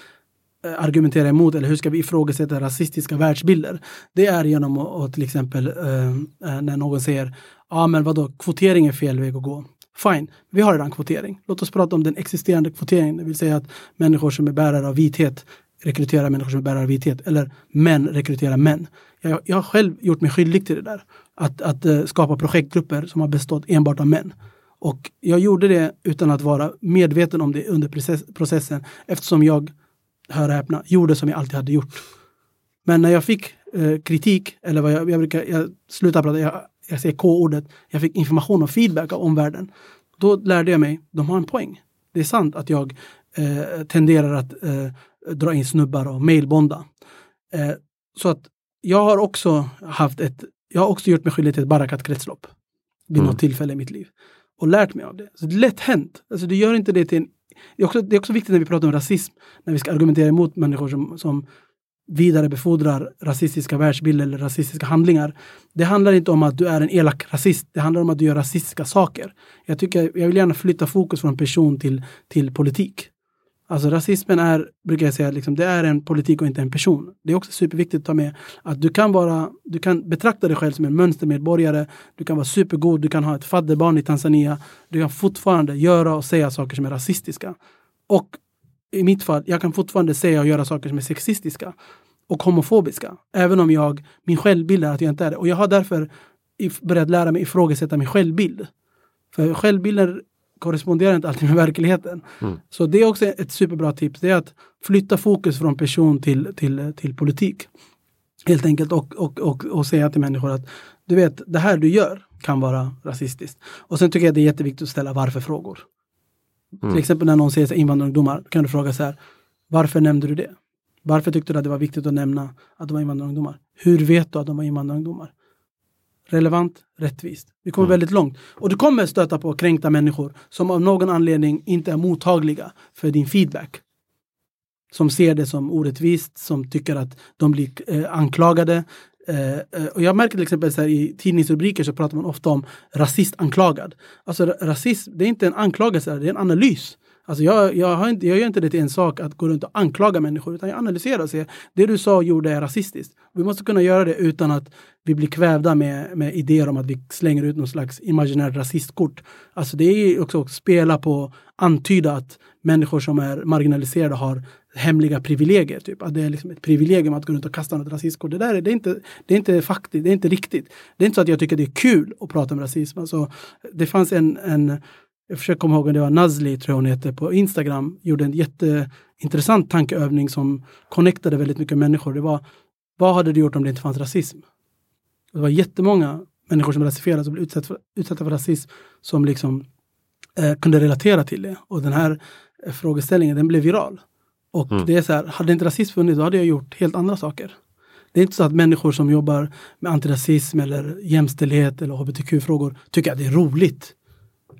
Eh, argumentera emot eller hur ska vi ifrågasätta rasistiska världsbilder? Det är genom att till exempel eh, eh, när någon säger ja ah, men vadå, kvotering är fel väg att gå. Fine, vi har redan kvotering. Låt oss prata om den existerande kvoteringen, det vill säga att människor som är bärare av vithet rekryterar människor som är bärare av vithet eller män rekryterar män. Jag, jag har själv gjort mig skyldig till det där. Att, att eh, skapa projektgrupper som har bestått enbart av män. Och jag gjorde det utan att vara medveten om det under process, processen eftersom jag hör och häpna, gjorde som jag alltid hade gjort. Men när jag fick eh, kritik, eller vad jag, jag brukar, jag slutar prata, jag, jag säger K-ordet, jag fick information och feedback av omvärlden. Då lärde jag mig, de har en poäng. Det är sant att jag eh, tenderar att eh, dra in snubbar och mailbonda. Eh, så att jag har också haft ett, jag har också gjort mig skyldig till ett Barakat-kretslopp vid mm. något tillfälle i mitt liv. Och lärt mig av det. Så det är lätt hänt. Alltså, du gör inte det till en det är, också, det är också viktigt när vi pratar om rasism, när vi ska argumentera emot människor som, som vidarebefordrar rasistiska världsbilder eller rasistiska handlingar. Det handlar inte om att du är en elak rasist. Det handlar om att du gör rasistiska saker. Jag, tycker, jag vill gärna flytta fokus från person till, till politik. Alltså rasismen är, brukar jag säga, liksom, det är en politik och inte en person. Det är också superviktigt att ta med att du kan vara, du kan betrakta dig själv som en mönstermedborgare. Du kan vara supergod, du kan ha ett fadderbarn i Tanzania. Du kan fortfarande göra och säga saker som är rasistiska. Och i mitt fall, jag kan fortfarande säga och göra saker som är sexistiska och homofobiska. Även om jag, min självbild är att jag inte är det. Och jag har därför börjat lära mig ifrågasätta min självbild. För självbilden korresponderar inte alltid med verkligheten. Mm. Så det är också ett superbra tips. Det är att flytta fokus från person till, till, till politik. Helt enkelt och, och, och, och säga till människor att du vet, det här du gör kan vara rasistiskt. Och sen tycker jag det är jätteviktigt att ställa varför-frågor. Mm. Till exempel när någon säger invandrarungdomar, kan du fråga så här, varför nämnde du det? Varför tyckte du att det var viktigt att nämna att de var invandrarungdomar? Hur vet du att de var invandrarungdomar? Relevant, rättvist. Vi kommer mm. väldigt långt. Och du kommer stöta på kränkta människor som av någon anledning inte är mottagliga för din feedback. Som ser det som orättvist, som tycker att de blir eh, anklagade. Eh, eh och jag märker till exempel så här, i tidningsrubriker så pratar man ofta om rasist anklagad. Alltså rasism, det är inte en anklagelse, det är en analys. Alltså jag, jag, har inte, jag gör inte det till en sak att gå runt och anklaga människor, utan jag analyserar och ser det du sa och gjorde är rasistiskt. Vi måste kunna göra det utan att vi blir kvävda med, med idéer om att vi slänger ut någon slags imaginärt rasistkort. Alltså det är också att spela på, antyda att människor som är marginaliserade har hemliga privilegier. Typ. Att det är liksom ett privilegium att gå runt och kasta något rasistkort. Det där är, det är, inte, det är inte faktiskt, det är inte riktigt. Det är inte så att jag tycker det är kul att prata om rasism. Alltså, det fanns en, en jag försöker komma ihåg om det var Nazli, tror jag hon heter, på Instagram, gjorde en jätteintressant tankeövning som connectade väldigt mycket människor. Det var, vad hade du gjort om det inte fanns rasism? Det var jättemånga människor som rasifierades och blev utsatta för, utsatta för rasism som liksom eh, kunde relatera till det. Och den här eh, frågeställningen, den blev viral. Och mm. det är så här, hade inte rasism funnits, då hade jag gjort helt andra saker. Det är inte så att människor som jobbar med antirasism eller jämställdhet eller hbtq-frågor tycker att det är roligt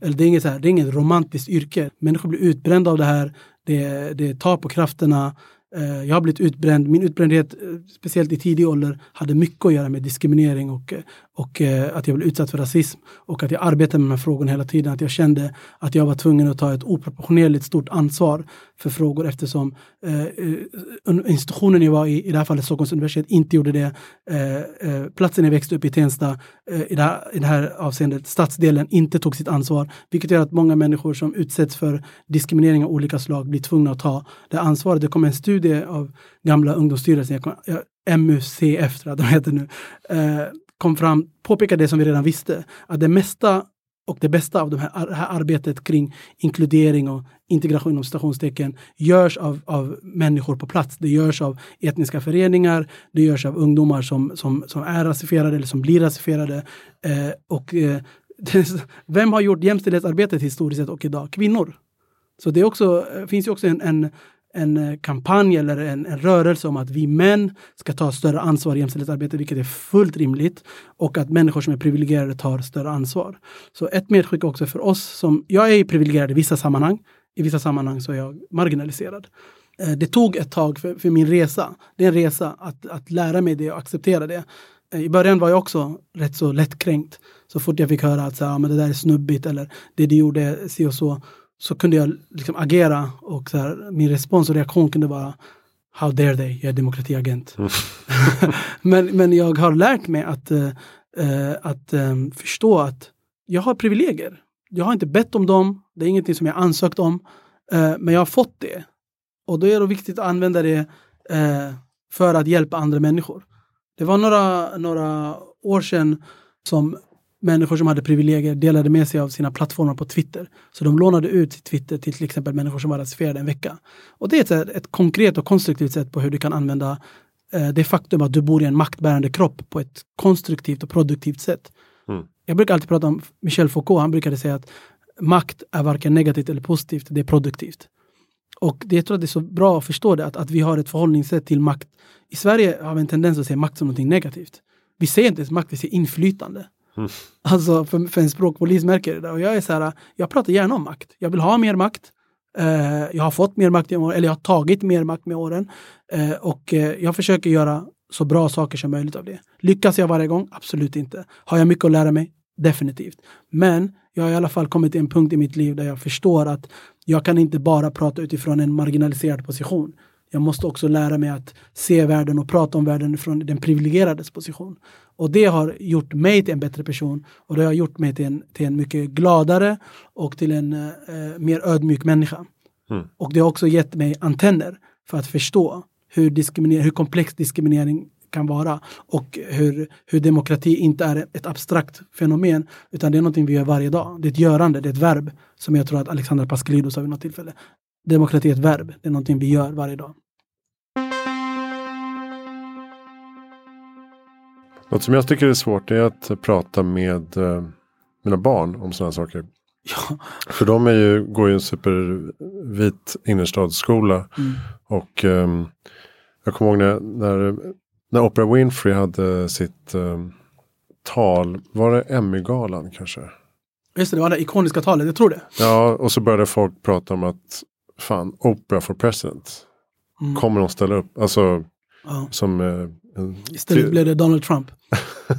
eller det är inget, så här, det är inget romantiskt yrke. Människor blir utbrända av det här. Det, det tar på krafterna. Eh, jag har blivit utbränd. Min utbrändhet, eh, speciellt i tidig ålder, hade mycket att göra med diskriminering och, eh, och eh, att jag blev utsatt för rasism. Och att jag arbetade med de här frågorna hela tiden. Att jag kände att jag var tvungen att ta ett oproportionerligt stort ansvar för frågor eftersom eh, eh, institutionen jag var i, i det här fallet Stockholms universitet, inte gjorde det. Eh, platsen jag växte upp i, Tensta, i, det här, i det här avseendet, stadsdelen, inte tog sitt ansvar. Vilket gör att många människor som utsätts för diskriminering av olika slag blir tvungna att ta det ansvaret. Det kom en studie av gamla Ungdomsstyrelsen, MUCF tror jag de heter nu, eh, kom fram, påpekade det som vi redan visste, att det mesta och det bästa av det här, här arbetet kring inkludering och integration inom stationstecken görs av, av människor på plats. Det görs av etniska föreningar, det görs av ungdomar som, som, som är rasifierade eller som blir rasifierade. Eh, och, eh, vem har gjort jämställdhetsarbetet historiskt sett och idag? Kvinnor. Så det också, eh, finns ju också en, en en eh, kampanj eller en, en, rörelse om att vi män ska ta större ansvar i jämställdhetsarbetet, vilket är fullt rimligt. Och att människor som är privilegierade tar större ansvar. Så ett medskick också för oss som, jag är privilegierad i vissa sammanhang. I vissa sammanhang så är jag marginaliserad. Eh, det tog ett tag för, för, min resa. Det är en resa att, att lära mig det och acceptera det. Eh, I början var jag också rätt så lättkränkt. Så fort jag fick höra att så, ja, men det där är snubbigt eller det du gjorde si och så så kunde jag liksom agera och så här, min respons och reaktion kunde vara How dare they, jag är demokratiagent. Mm. men, men jag har lärt mig att, uh, att um, förstå att jag har privilegier. Jag har inte bett om dem, det är ingenting som jag ansökt om, uh, men jag har fått det. Och då är det viktigt att använda det uh, för att hjälpa andra människor. Det var några, några år sedan som människor som hade privilegier delade med sig av sina plattformar på Twitter. Så de lånade ut Twitter till till exempel människor som var rasifierade en vecka. Och det är ett, ett konkret och konstruktivt sätt på hur du kan använda eh, det faktum att du bor i en maktbärande kropp på ett konstruktivt och produktivt sätt. Mm. Jag brukar alltid prata om Michel Foucault, han brukade säga att makt är varken negativt eller positivt, det är produktivt. Och det, jag tror att det är så bra att förstå det, att, att vi har ett förhållningssätt till makt. I Sverige har vi en tendens att se makt som något negativt. Vi ser inte ens makt, vi ser inflytande. Mm. Alltså för, för en språkpolis märker det. Och jag är så här, jag pratar gärna om makt. Jag vill ha mer makt. Eh, jag har fått mer makt, eller jag har tagit mer makt med åren. Eh, och eh, jag försöker göra så bra saker som möjligt av det. Lyckas jag varje gång? Absolut inte. Har jag mycket att lära mig? Definitivt. Men jag har i alla fall kommit till en punkt i mitt liv där jag förstår att jag kan inte bara prata utifrån en marginaliserad position. Jag måste också lära mig att se världen och prata om världen från den privilegierades position. Och det har gjort mig till en bättre person och det har gjort mig till en, till en mycket gladare och till en eh, mer ödmjuk människa. Mm. Och det har också gett mig antenner för att förstå hur, diskriminering, hur komplex diskriminering kan vara och hur, hur demokrati inte är ett abstrakt fenomen utan det är någonting vi gör varje dag. Det är ett görande, det är ett verb som jag tror att Alexandra Pascalidou sa vid något tillfälle. Demokrati är ett verb, det är någonting vi gör varje dag. Något som jag tycker är svårt är att prata med eh, mina barn om sådana saker. Ja. För de är ju, går ju en supervit innerstadsskola. Mm. Och um, jag kommer ihåg när, när, när Oprah Winfrey hade sitt um, tal, var det Emmy-galan kanske? Just det, det var det ikoniska talet, jag tror det. Ja, och så började folk prata om att fan, Oprah for president. Mm. Kommer hon ställa upp? Alltså, ja. som eh, Istället blev det Donald Trump.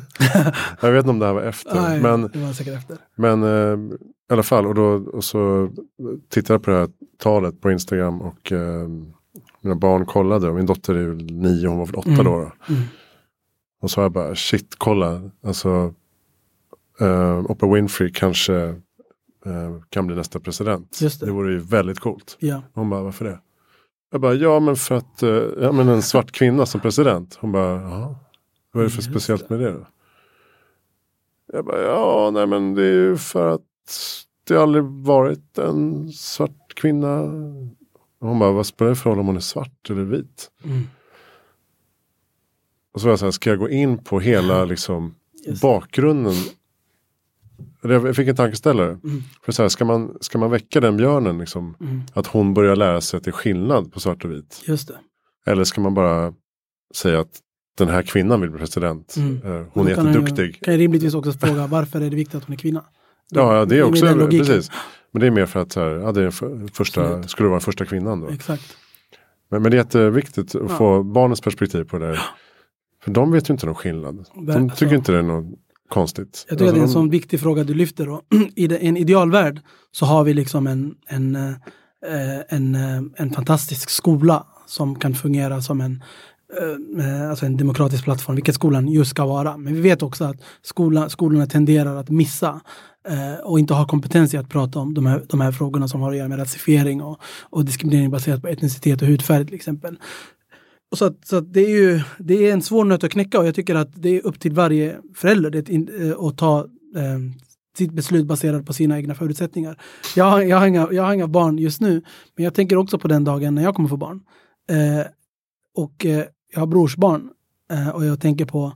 jag vet inte om det här var efter. Nej, men, det var säkert efter. Men eh, i alla fall, och, då, och så tittade jag på det här talet på Instagram och eh, mina barn kollade. Och min dotter är ju nio, hon var väl åtta mm. då. då. Mm. Och så jag bara, shit, kolla. Alltså, eh, Oprah Winfrey kanske eh, kan bli nästa president. det. det vore ju väldigt coolt. Ja. Hon bara, varför det? Jag bara, ja men för att, eh, ja men en svart kvinna som president. Hon bara, jaha. Vad är det för Just speciellt det. med det då? Jag bara, ja nej men det är ju för att det aldrig varit en svart kvinna. Hon bara, vad spelar det för roll om hon är svart eller vit? Mm. Och så var jag så här, ska jag gå in på hela liksom, bakgrunden jag fick en tankeställare. Mm. För så här, ska, man, ska man väcka den björnen, liksom, mm. att hon börjar lära sig att det är skillnad på svart och vit? Just det. Eller ska man bara säga att den här kvinnan vill bli president. Mm. Eh, hon är jätteduktig. Kan jag rimligtvis också fråga varför är det viktigt att hon är kvinna? ja, ja, det är också, precis. Men det är mer för att så här, ja, det är för, första, skulle vara första kvinnan då. Exakt. Men, men det är jätteviktigt att ja. få barnens perspektiv på det. Här. För de vet ju inte någon skillnad. De tycker alltså, inte det är någon konstigt. Jag tycker alltså, det är en alltså, sån viktig fråga du lyfter. Då. I en idealvärld så har vi liksom en, en, eh, en, eh, en fantastisk skola som kan fungera som en, eh, alltså en demokratisk plattform, vilket skolan just ska vara. Men vi vet också att skola, skolorna tenderar att missa och inte ha kompetens i att prata om de här, de här frågorna som har att göra med rasifiering och, och diskriminering baserat på etnicitet och hudfärg till exempel. Och så att, så att det, är ju, det är en svår nöt att knäcka och jag tycker att det är upp till varje förälder det, eh, att ta eh, sitt beslut baserat på sina egna förutsättningar. Jag har, jag, har inga, jag har inga barn just nu, men jag tänker också på den dagen när jag kommer få barn. Eh, och eh, jag har brorsbarn eh, och jag tänker på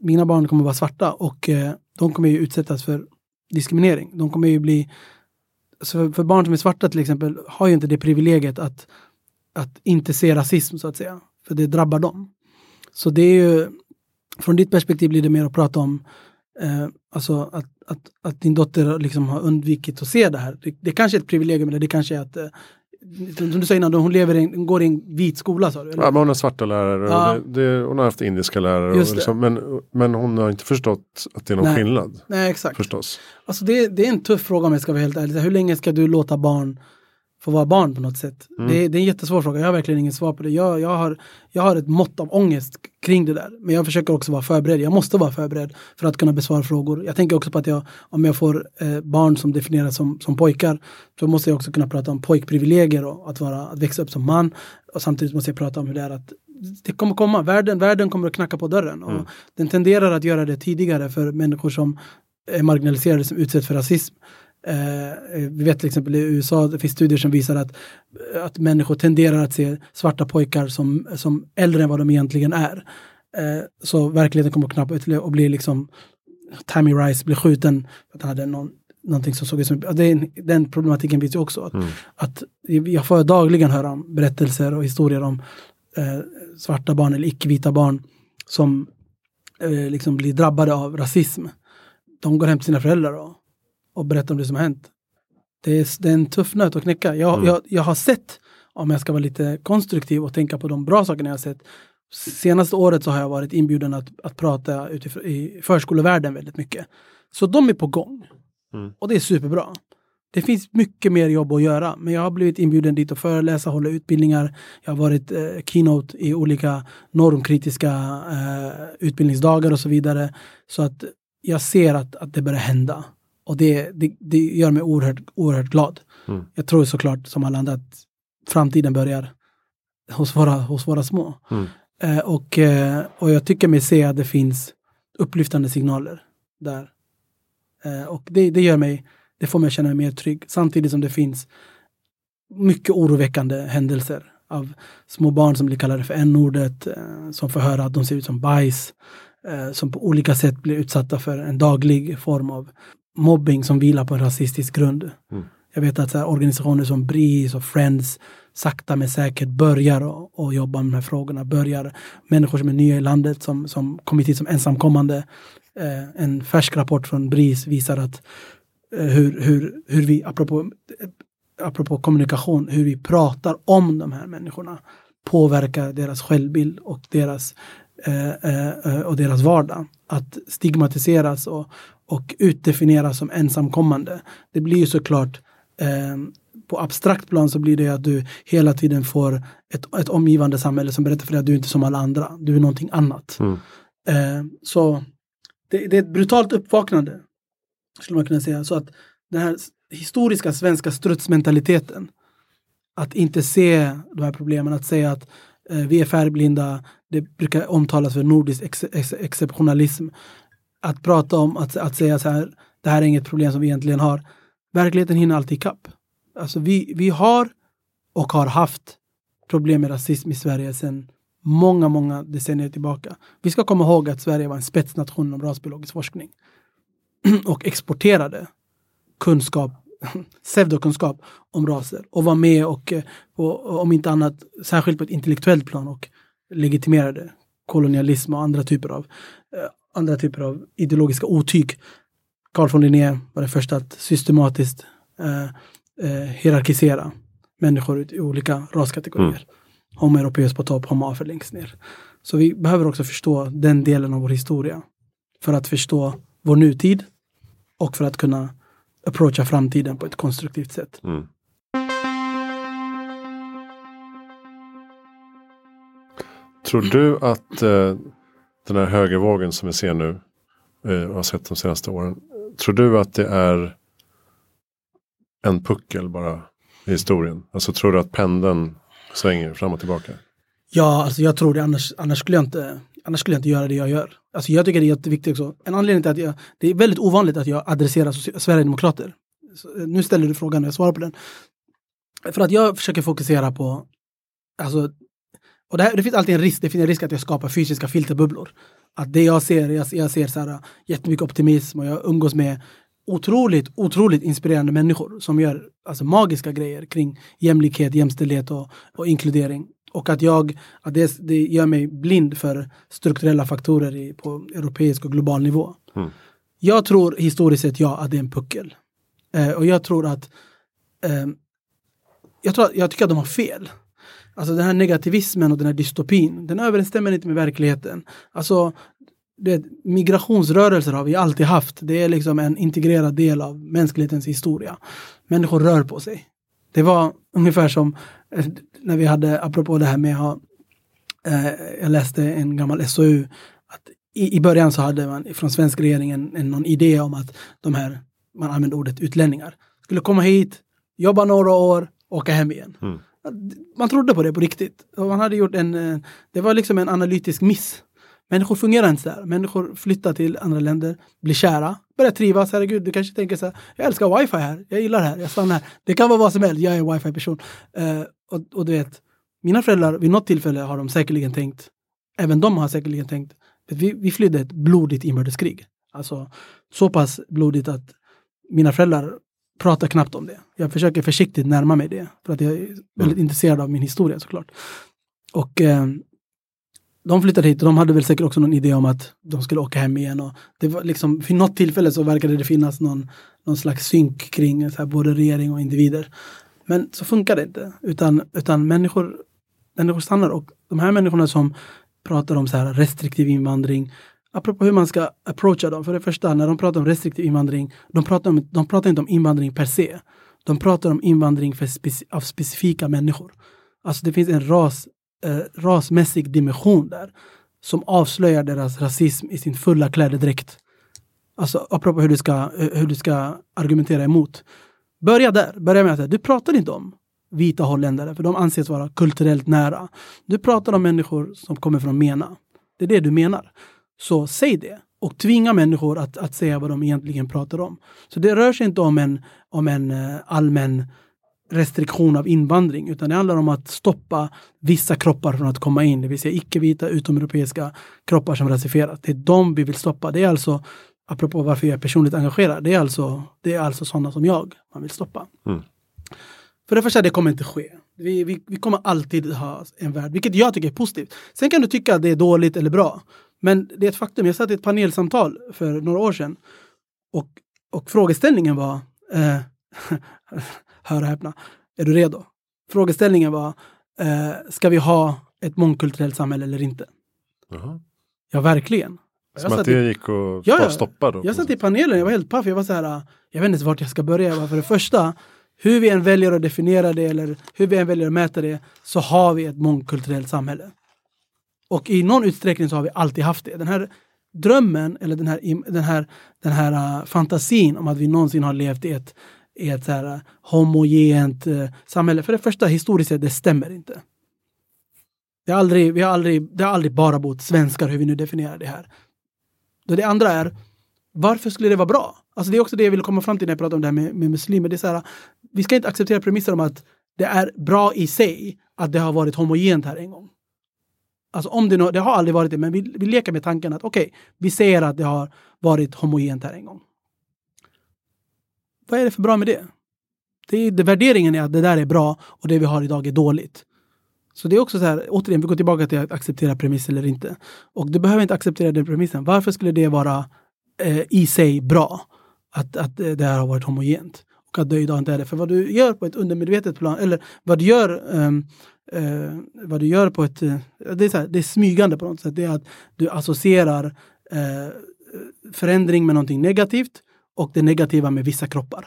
mina barn kommer vara svarta och eh, de kommer ju utsättas för diskriminering. De kommer ju bli, alltså för, för barn som är svarta till exempel har ju inte det privilegiet att att inte se rasism så att säga. För det drabbar dem. Så det är ju, från ditt perspektiv blir det mer att prata om eh, alltså att, att, att din dotter liksom har undvikit att se det här. Det, det kanske är ett privilegium, eller det kanske är att eh, som du sa innan, hon lever in, går i en vit skola sa du? Ja, men hon har svarta lärare ja. det, det, hon har haft indiska lärare. Liksom, men, men hon har inte förstått att det är någon Nej. skillnad. Nej, exakt. Förstås. Alltså det, det är en tuff fråga om jag ska vara helt ärlig. Hur länge ska du låta barn få vara barn på något sätt? Mm. Det, det, är en jättesvår fråga, jag har verkligen inget svar på det. Jag, jag, har, jag har ett mått av ångest kring det där. Men jag försöker också vara förberedd. Jag måste vara förberedd för att kunna besvara frågor. Jag tänker också på att jag, om jag får eh, barn som definieras som, som pojkar, så måste jag också kunna prata om pojkprivilegier och att, vara, att växa upp som man. Och samtidigt måste jag prata om hur det är att det kommer komma, världen, världen kommer att knacka på dörren. Och Mm. Den tenderar att göra det tidigare för människor som är marginaliserade, som utsätts för rasism. Eh, vi vet till exempel i USA, det finns studier som visar att, att människor tenderar att se svarta pojkar som, som äldre än vad de egentligen är. Eh, så verkligheten kommer ut och bli liksom Tammy Rice blir skjuten för att han hade någon, någonting som såg ut som... är, den problematiken finns ju också. Att, Mm. att jag får dagligen höra om berättelser och historier om eh, svarta barn eller icke-vita barn som eh, liksom blir drabbade av rasism. De går hem till sina föräldrar och, och berättar om det som har hänt. Det är, det är en tuff nöt att knäcka. Jag, Mm. jag, jag har sett, om jag ska vara lite konstruktiv och tänka på de bra sakerna jag har sett. Senaste året så har jag varit inbjuden att, att prata utifrån, i förskolevärlden väldigt mycket. Så de är på gång. Mm. Och det är superbra. Det finns mycket mer jobb att göra, men jag har blivit inbjuden dit och föreläsa, hålla utbildningar. Jag har varit eh, keynote i olika normkritiska eh, utbildningsdagar och så vidare. Så att jag ser att, att det börjar hända. Och det, det, det gör mig oerhört, oerhört glad. Mm. Jag tror såklart, som alla andra, att framtiden börjar hos våra, hos våra små. Mm. Eh, och, eh, och jag tycker mig se att det finns upplyftande signaler där. Eh, och det, det gör mig, det får mig känna mig mer trygg. Samtidigt som det finns mycket oroväckande händelser av små barn som blir kallade för n-ordet, eh, som får höra att de ser ut som bajs, eh, som på olika sätt blir utsatta för en daglig form av mobbing som vilar på en rasistisk grund. Mm. Jag vet att här, organisationer som BRIS och Friends sakta men säkert börjar och, och jobba med de här frågorna. Börjar människor som är nya i landet som, som kommit hit som ensamkommande. Eh, en färsk rapport från BRIS visar att eh, hur, hur, hur vi, apropå, eh, apropå kommunikation, hur vi pratar om de här människorna påverkar deras självbild och deras, eh, eh, eh, och deras vardag. Att stigmatiseras och, och utdefinieras som ensamkommande. Det blir ju såklart eh, på abstrakt plan så blir det att du hela tiden får ett, ett omgivande samhälle som berättar för dig att du inte är som alla andra. Du är någonting annat. Mm. Eh, så det, det är ett brutalt uppvaknande. Skulle man kunna säga. Så att den här historiska svenska strutsmentaliteten. Att inte se de här problemen, att säga att eh, vi är färgblinda. Det brukar omtalas för nordisk ex, ex, exceptionalism. Att prata om att, att säga så här, det här är inget problem som vi egentligen har. Verkligheten hinner alltid ikapp. Alltså vi, vi har och har haft problem med rasism i Sverige sedan många, många decennier tillbaka. Vi ska komma ihåg att Sverige var en spetsnation inom rasbiologisk forskning och exporterade kunskap, pseudokunskap om raser och var med eh, och, och om inte annat, särskilt på ett intellektuellt plan och legitimerade kolonialism och andra typer av, eh, andra typer av ideologiska otyg. Carl von Linné var den första att systematiskt eh, eh, hierarkisera människor i olika raskategorier. Mm. Homo europeus på topp, homo afer längst ner. Så vi behöver också förstå den delen av vår historia för att förstå vår nutid och för att kunna approacha framtiden på ett konstruktivt sätt. Mm. Tror du att eh, den här högervågen som vi ser nu eh, och har sett de senaste åren. Tror du att det är en puckel bara i historien? Alltså tror du att pendeln svänger fram och tillbaka? Ja, alltså jag tror det, annars, annars, skulle jag inte, annars skulle jag inte göra det jag gör. Alltså jag tycker det är jätteviktigt också. En anledning till att jag, det är väldigt ovanligt att jag adresserar Sverigedemokrater. Så, eh, nu ställer du frågan och jag svarar på den. För att jag försöker fokusera på, alltså, och det, här, det finns alltid en risk, det finns en risk att jag skapar fysiska filterbubblor. Att det jag ser, jag, jag ser så här, jättemycket optimism och jag umgås med otroligt, otroligt inspirerande människor som gör alltså, magiska grejer kring jämlikhet, jämställdhet och, och inkludering. Och att jag, att det, det gör mig blind för strukturella faktorer i, på europeisk och global nivå. Mm. Jag tror historiskt sett ja, att det är en puckel. Eh, och jag tror att eh, jag, tror, jag tycker att de har fel. Alltså den här negativismen och den här dystopin, den överensstämmer inte med verkligheten. Alltså det, migrationsrörelser har vi alltid haft. Det är liksom en integrerad del av mänsklighetens historia. Människor rör på sig. Det var ungefär som eh, när vi hade, apropå det här med att eh, jag läste en gammal SOU, att i, i början så hade man från svensk regeringen en, någon idé om att de här, man använde ordet utlänningar, skulle komma hit, jobba några år, åka hem igen. Mm. Man trodde på det på riktigt. Och man hade gjort en, eh, det var liksom en analytisk miss. Människor fungerar inte så här. Människor flyttar till andra länder, blir kära, börjar trivas. Herregud, du kanske tänker så här, jag älskar wifi här, jag gillar det här, jag stannar här. Det kan vara vad som helst, jag är en wifi-person. Uh, och, och, du vet, mina föräldrar, vid något tillfälle har de säkerligen tänkt, även de har säkerligen tänkt, vi, vi flydde ett blodigt inbördeskrig. Alltså så pass blodigt att mina föräldrar pratar knappt om det. Jag försöker försiktigt närma mig det, för att jag är väldigt mm. intresserad av min historia såklart. Och eh, de flyttade hit och de hade väl säkert också någon idé om att de skulle åka hem igen. Och det var liksom, vid något tillfälle så verkade det finnas någon, någon slags synk kring så här, både regering och individer. Men så funkar det inte, utan, utan människor, människor stannar och de här människorna som pratar om så här restriktiv invandring, apropå hur man ska approacha dem. För det första, när de pratar om restriktiv invandring, de pratar, om, de pratar inte om invandring per se. De pratar om invandring för speci av specifika människor. Alltså det finns en ras eh, rasmässig dimension där som avslöjar deras rasism i sin fulla klädedräkt. Alltså apropå hur du ska, eh, hur du ska argumentera emot. Börja där, börja med att säga, du pratar inte om vita holländare för de anses vara kulturellt nära. Du pratar om människor som kommer från MENA. Det är det du menar. Så säg det och tvinga människor att, att säga vad de egentligen pratar om. Så det rör sig inte om en, om en uh, allmän restriktion av invandring, utan det handlar om att stoppa vissa kroppar från att komma in, det vill säga icke-vita utomeuropeiska kroppar som rasifieras. Det är de vi vill stoppa. Det är alltså, apropå varför jag är personligt engagerad, det är alltså, det är alltså sådana som jag man vill stoppa. Mm. För det första, det kommer inte ske. Vi, vi, vi kommer alltid ha en värld, vilket jag tycker är positivt. Sen kan du tycka att det är dåligt eller bra, men det är ett faktum. Jag satt i ett panelsamtal för några år sedan och, och frågeställningen var eh, hör och häpna. Är du redo? Frågeställningen var, eh, ska vi ha ett mångkulturellt samhälle eller inte? Jaha. Ja, verkligen. Som att det gick att ja, stoppa? Då, jag satt i panelen, jag var helt paff. Jag var så här, jag vet inte vart jag ska börja. För det första, hur vi än väljer att definiera det eller hur vi än väljer att mäta det, så har vi ett mångkulturellt samhälle. Och i någon utsträckning så har vi alltid haft det. Den här drömmen eller den här, den här, den här uh, fantasin om att vi någonsin har levt i ett i ett så här äh, homogent uh, samhälle. För det första, historiskt sett, det stämmer inte. Det, är aldrig, vi har aldrig, det har aldrig bara bott svenskar, hur vi nu definierar det här. Det andra är, varför skulle det vara bra? Alltså det är också det jag vill komma fram till när jag pratar om det här med, med muslimer. Det är så här, vi ska inte acceptera premisser om att det är bra i sig att det har varit homogent här en gång. Alltså om det, det har aldrig varit det, men vi, vi leker med tanken att okej, okay, vi säger att det har varit homogent här en gång vad är det för bra med det? det, är, det värderingen är att det där är bra och det vi har idag är dåligt. Så det är också så här, återigen, vi går tillbaka till att acceptera premiss eller inte. Och du behöver inte acceptera den premissen. Varför skulle det vara eh, i sig bra att, att eh, det här har varit homogent? Och att det idag inte är det. För vad du gör på ett undermedvetet plan, eller vad du gör um, eh, vad du gör på ett, eh, det, är så här, det är smygande på något sätt. Det är att du associerar eh, förändring med någonting negativt och det negativa med vissa kroppar.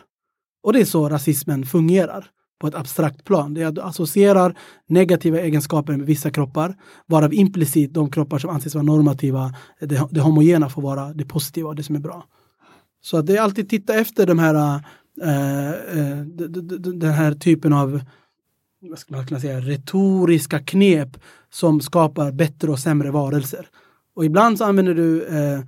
Och det är så rasismen fungerar på ett abstrakt plan. Det är att du associerar negativa egenskaper med vissa kroppar, varav implicit de kroppar som anses vara normativa, det, det homogena får vara det positiva och det som är bra. Så att det är alltid titta efter de här, äh, den här typen av vad ska man kunna säga, retoriska knep som skapar bättre och sämre varelser. Och ibland så använder du, eh,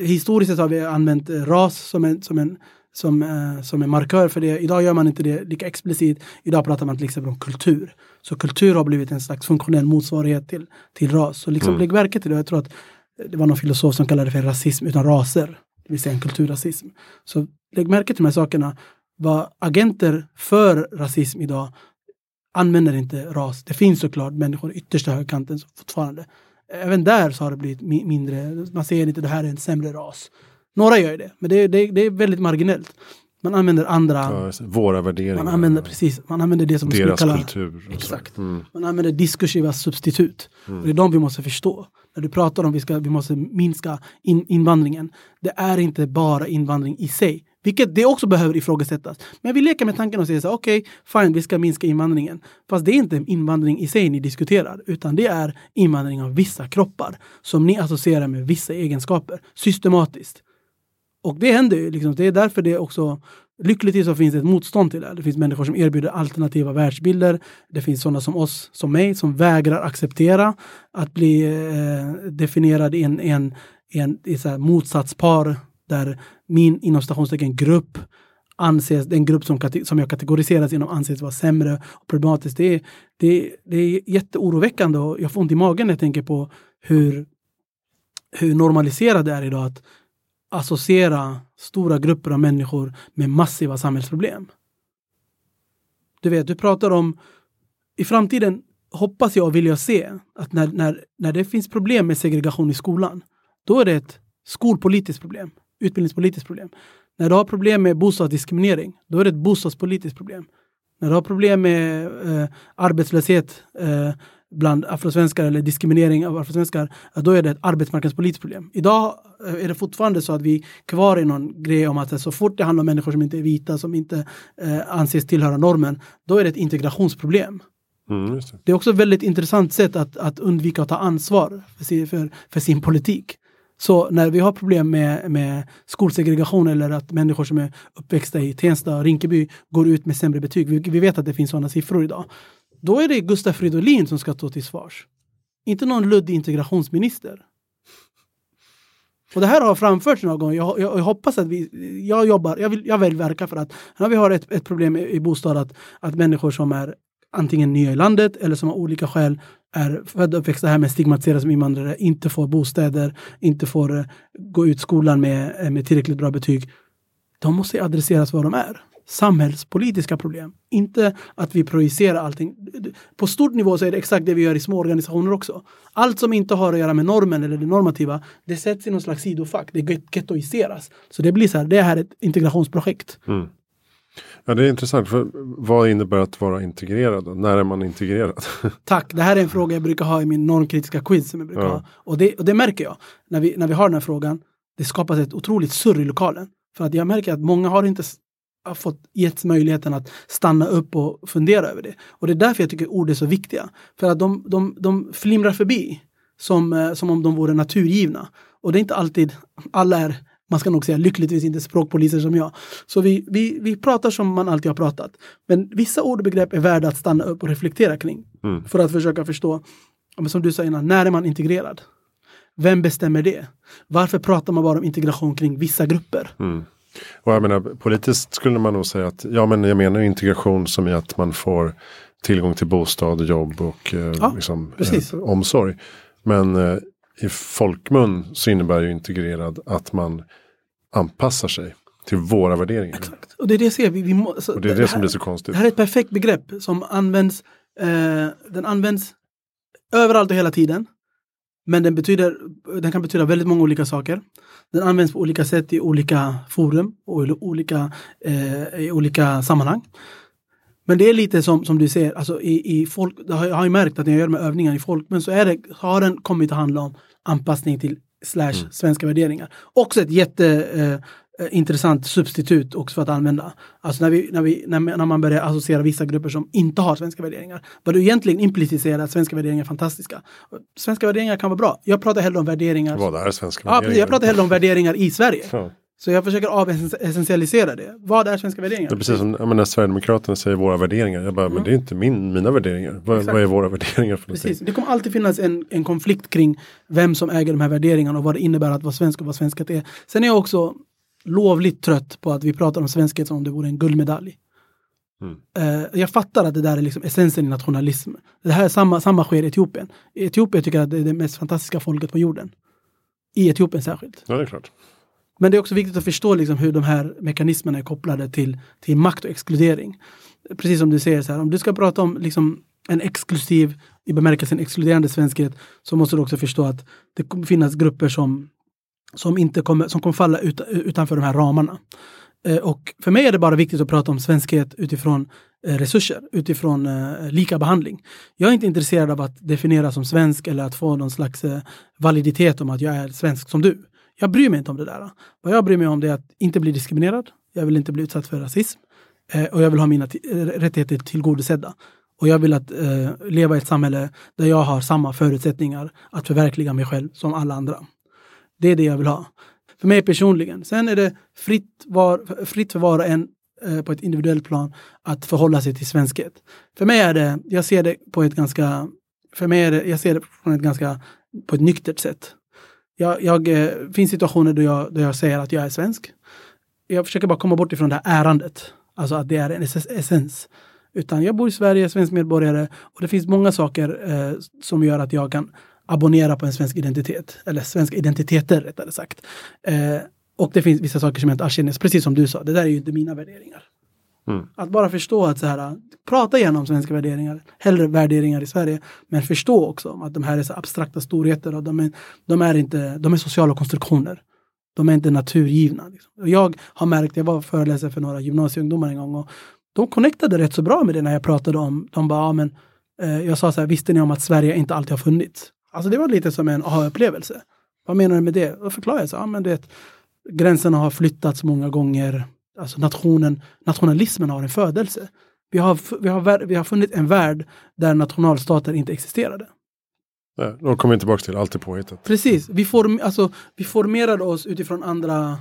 historiskt sett har vi använt ras som en, som en som, eh, som en markör för det. Idag gör man inte det lika explicit. Idag pratar man till exempel om kultur. Så kultur har blivit en slags funktionell motsvarighet till, till ras. Så liksom mm. lägg märke till det. Jag tror att det var någon filosof som kallade det för rasism utan raser. Det vill säga en kulturrasism. Så lägg märke till de här sakerna, vad agenter för rasism idag använder inte ras. Det finns såklart människor i yttersta högkanten som fortfarande. Även där så har det blivit mindre, man säger inte det här är en sämre ras. Några gör det, men det, det, det är väldigt marginellt. Man använder andra... Ja, våra värderingar. Man använder, precis, man använder det som Deras kalla, kultur. Exakt. Mm. Man använder diskursiva substitut. Mm. Det är de vi måste förstå. När du pratar om att vi, vi måste minska in, invandringen. Det är inte bara invandring i sig. Vilket det också behöver ifrågasättas. Men vi leker med tanken och säger så okej, okay, fine, vi ska minska invandringen. Fast det är inte invandring i sig ni diskuterar, utan det är invandring av vissa kroppar som ni associerar med vissa egenskaper systematiskt. Och det händer ju. Liksom. Det är därför det också Lyckligtvis så finns det ett motstånd till det. Det finns människor som erbjuder alternativa världsbilder. Det finns sådana som oss, som mig, som vägrar acceptera att bli eh, definierad i en, en, en, i så motsatspar där min inom stationstecken grupp anses, den grupp som, som jag kategoriseras inom anses vara sämre och problematisk. Det är, det, det är jätteoroväckande och jag får ont i magen när jag tänker på hur, hur normaliserat det är idag att associera stora grupper av människor med massiva samhällsproblem. Du vet, du pratar om i framtiden hoppas jag och vill jag se att när, när, när det finns problem med segregation i skolan, då är det ett skolpolitiskt problem, utbildningspolitiskt problem. När du har problem med bostadsdiskriminering, då är det ett bostadspolitiskt problem. När du har problem med eh, arbetslöshet eh, bland afrosvenskar eller diskriminering av afrosvenskar, då är det ett arbetsmarknadspolitiskt problem. Idag eh, är det fortfarande så att vi är kvar i någon grej om att så fort det handlar om människor som inte är vita, som inte eh, anses tillhöra normen, då är det ett integrationsproblem. Mm, det. det. är också ett väldigt intressant sätt att, att undvika att ta ansvar för sin, för, för sin politik. Så när vi har problem med, med skolsegregation eller att människor som är uppväxta i Tensta och Rinkeby går ut med sämre betyg. Vi, vi vet att det finns sådana siffror idag. Då är det Gustaf Fridolin som ska stå till svars. Inte någon luddig integrationsminister. Och det här har framförts några gånger. Jag, jag, jag, hoppas att vi, jag jobbar, jag vill, jag vill verka för att när vi har ett, ett problem i, i bostad att, att människor som är antingen nya i landet eller som har olika skäl är födda och uppväxta här men stigmatiseras som invandrare, inte får bostäder, inte får eh, gå ut skolan med, eh, med tillräckligt bra betyg. De måste adresseras vad de är samhällspolitiska problem. Inte att vi projicerar allting. På stort nivå så är det exakt det vi gör i små organisationer också. Allt som inte har att göra med normen eller det normativa, det sätts i någon slags sidofack. Det gettoiseras. Så det blir så här, det här är ett integrationsprojekt. Mm. Ja, det är intressant. För vad innebär att vara integrerad? Då? När är man integrerad? Tack, det här är en fråga jag brukar ha i min normkritiska quiz. Som jag brukar ja. ha. Och, det, och det märker jag när vi, när vi har den här frågan. Det skapas ett otroligt surr i lokalen. För att jag märker att många har inte har fått getts möjligheten att stanna upp och fundera över det. Och det är därför jag tycker ord är så viktiga. För att de, de, de flimrar förbi som, eh, som om de vore naturgivna. Och det är inte alltid, alla är, man ska nog säga lyckligtvis inte språkpoliser som jag. Så vi, vi, vi pratar som man alltid har pratat. Men vissa ord och begrepp är värda att stanna upp och reflektera kring. Mm. För att försöka förstå, som du sa innan, när är man integrerad? Vem bestämmer det? Varför pratar man bara om integration kring vissa grupper? Mm. Och jag menar, politiskt skulle man nog säga att ja, men jag menar integration som i att man får tillgång till bostad, jobb och eh, ja, liksom, eh, omsorg. Men eh, i folkmun så innebär ju integrerad att man anpassar sig till våra värderingar. Exakt. Och det är det, ser vi, vi må, och det är det, det som blir så konstigt. Det här är ett perfekt begrepp som används, eh, den används överallt och hela tiden. Men den, betyder, den kan betyda väldigt många olika saker. Den används på olika sätt i olika forum och i olika, eh, i olika sammanhang. Men det är lite som, som du ser, alltså i, i folk, jag har ju märkt att när jag gör de här övningarna i folkmun så är det, har den kommit att handla om anpassning till slash mm. svenska värderingar. Också ett jätte eh, Eh, substitut också för att använda. Alltså när, vi, när, vi, när, när, man börjar associera vissa grupper som inte har svenska värderingar. Vad du egentligen implicit säger att svenska värderingar är fantastiska. Svenska värderingar kan vara bra. Jag pratar hellre om värderingar. Vad är svenska ja, värderingar? Jag pratar hellre om värderingar i Sverige. Så. Jag försöker avessentialisera det. Vad är svenska värderingar? Det är precis som när Sverigedemokraterna säger våra värderingar. Jag bara, mm. men det är inte min, mina värderingar. Vad, vad, är våra värderingar för Precis. Det kommer alltid finnas en, en konflikt kring vem som äger de här värderingarna och vad det innebär att vara svensk och vad svenskat är. Sen är jag också lovligt trött på att vi pratar om svenskhet som om det vore en guldmedalj. Mm. Uh, jag fattar att det där är liksom essensen i nationalism. Det här är samma, samma sker i Etiopien. Etiopien tycker att det är det mest fantastiska folket på jorden. I Etiopien särskilt. Ja, det är klart. Men det är också viktigt att förstå liksom hur de här mekanismerna är kopplade till, till makt och exkludering. Precis som du säger, så här, om du ska prata om liksom en exklusiv, i bemärkelsen exkluderande svenskhet, så måste du också förstå att det kommer finnas grupper som, som, inte kommer, som kommer falla ut, utanför de här ramarna. Eh, och för mig är det bara viktigt att prata om svenskhet utifrån eh, resurser, utifrån eh, lika behandling. Jag är inte intresserad av att definiera som svensk eller att få någon slags validitet om att jag är svensk som du. Jag bryr mig inte om det där. Vad jag bryr mig om det är att inte bli diskriminerad. Jag vill inte bli utsatt för rasism. Eh, och jag vill ha mina eh, rättigheter tillgodosedda. Och jag vill att eh, leva i ett samhälle där jag har samma förutsättningar att förverkliga mig själv som alla andra. Det är det jag vill ha. För mig personligen. Sen är det fritt, var, fritt för var och en eh, på ett individuellt plan att förhålla sig till svenskhet. För mig är det, jag ser det på ett ganska, för mig är det, jag ser det på ett ganska, på ett nyktert sätt. Jag, jag eh, finns situationer då jag, då jag säger att jag är svensk. Jag försöker bara komma bort ifrån det här ärandet. Alltså att det är en essens. Utan jag bor i Sverige, svensk medborgare och det finns många saker eh, som gör att jag kan abonnera på en svensk identitet. Eller svenska identiteter rättare sagt. Eh, och det finns vissa saker som jag inte erkänner, precis som du sa, det där är ju inte mina värderingar. Mm. Att bara förstå att så här, prata igenom svenska värderingar, hellre värderingar i Sverige, men förstå också att de här är så abstrakta storheter och de är, de är, inte, de är sociala konstruktioner. De är inte naturgivna. Liksom. Jag har märkt, jag var föreläsare för några gymnasieungdomar en gång och de connectade rätt så bra med det när jag pratade om, de bara, ja, men, eh, jag sa så här, visste ni om att Sverige inte alltid har funnits? Alltså det var lite som en aha-upplevelse. Vad menar du med det? Då förklarade jag så, ja, men det, gränserna har flyttats många gånger. Alltså nationen, nationalismen har en födelse. Vi har, vi, har, vi har funnit en värld där nationalstater inte existerade. Nej, de kommer vi tillbaka till, allt är påhittat. Precis, vi, form, alltså, vi formerade oss utifrån andra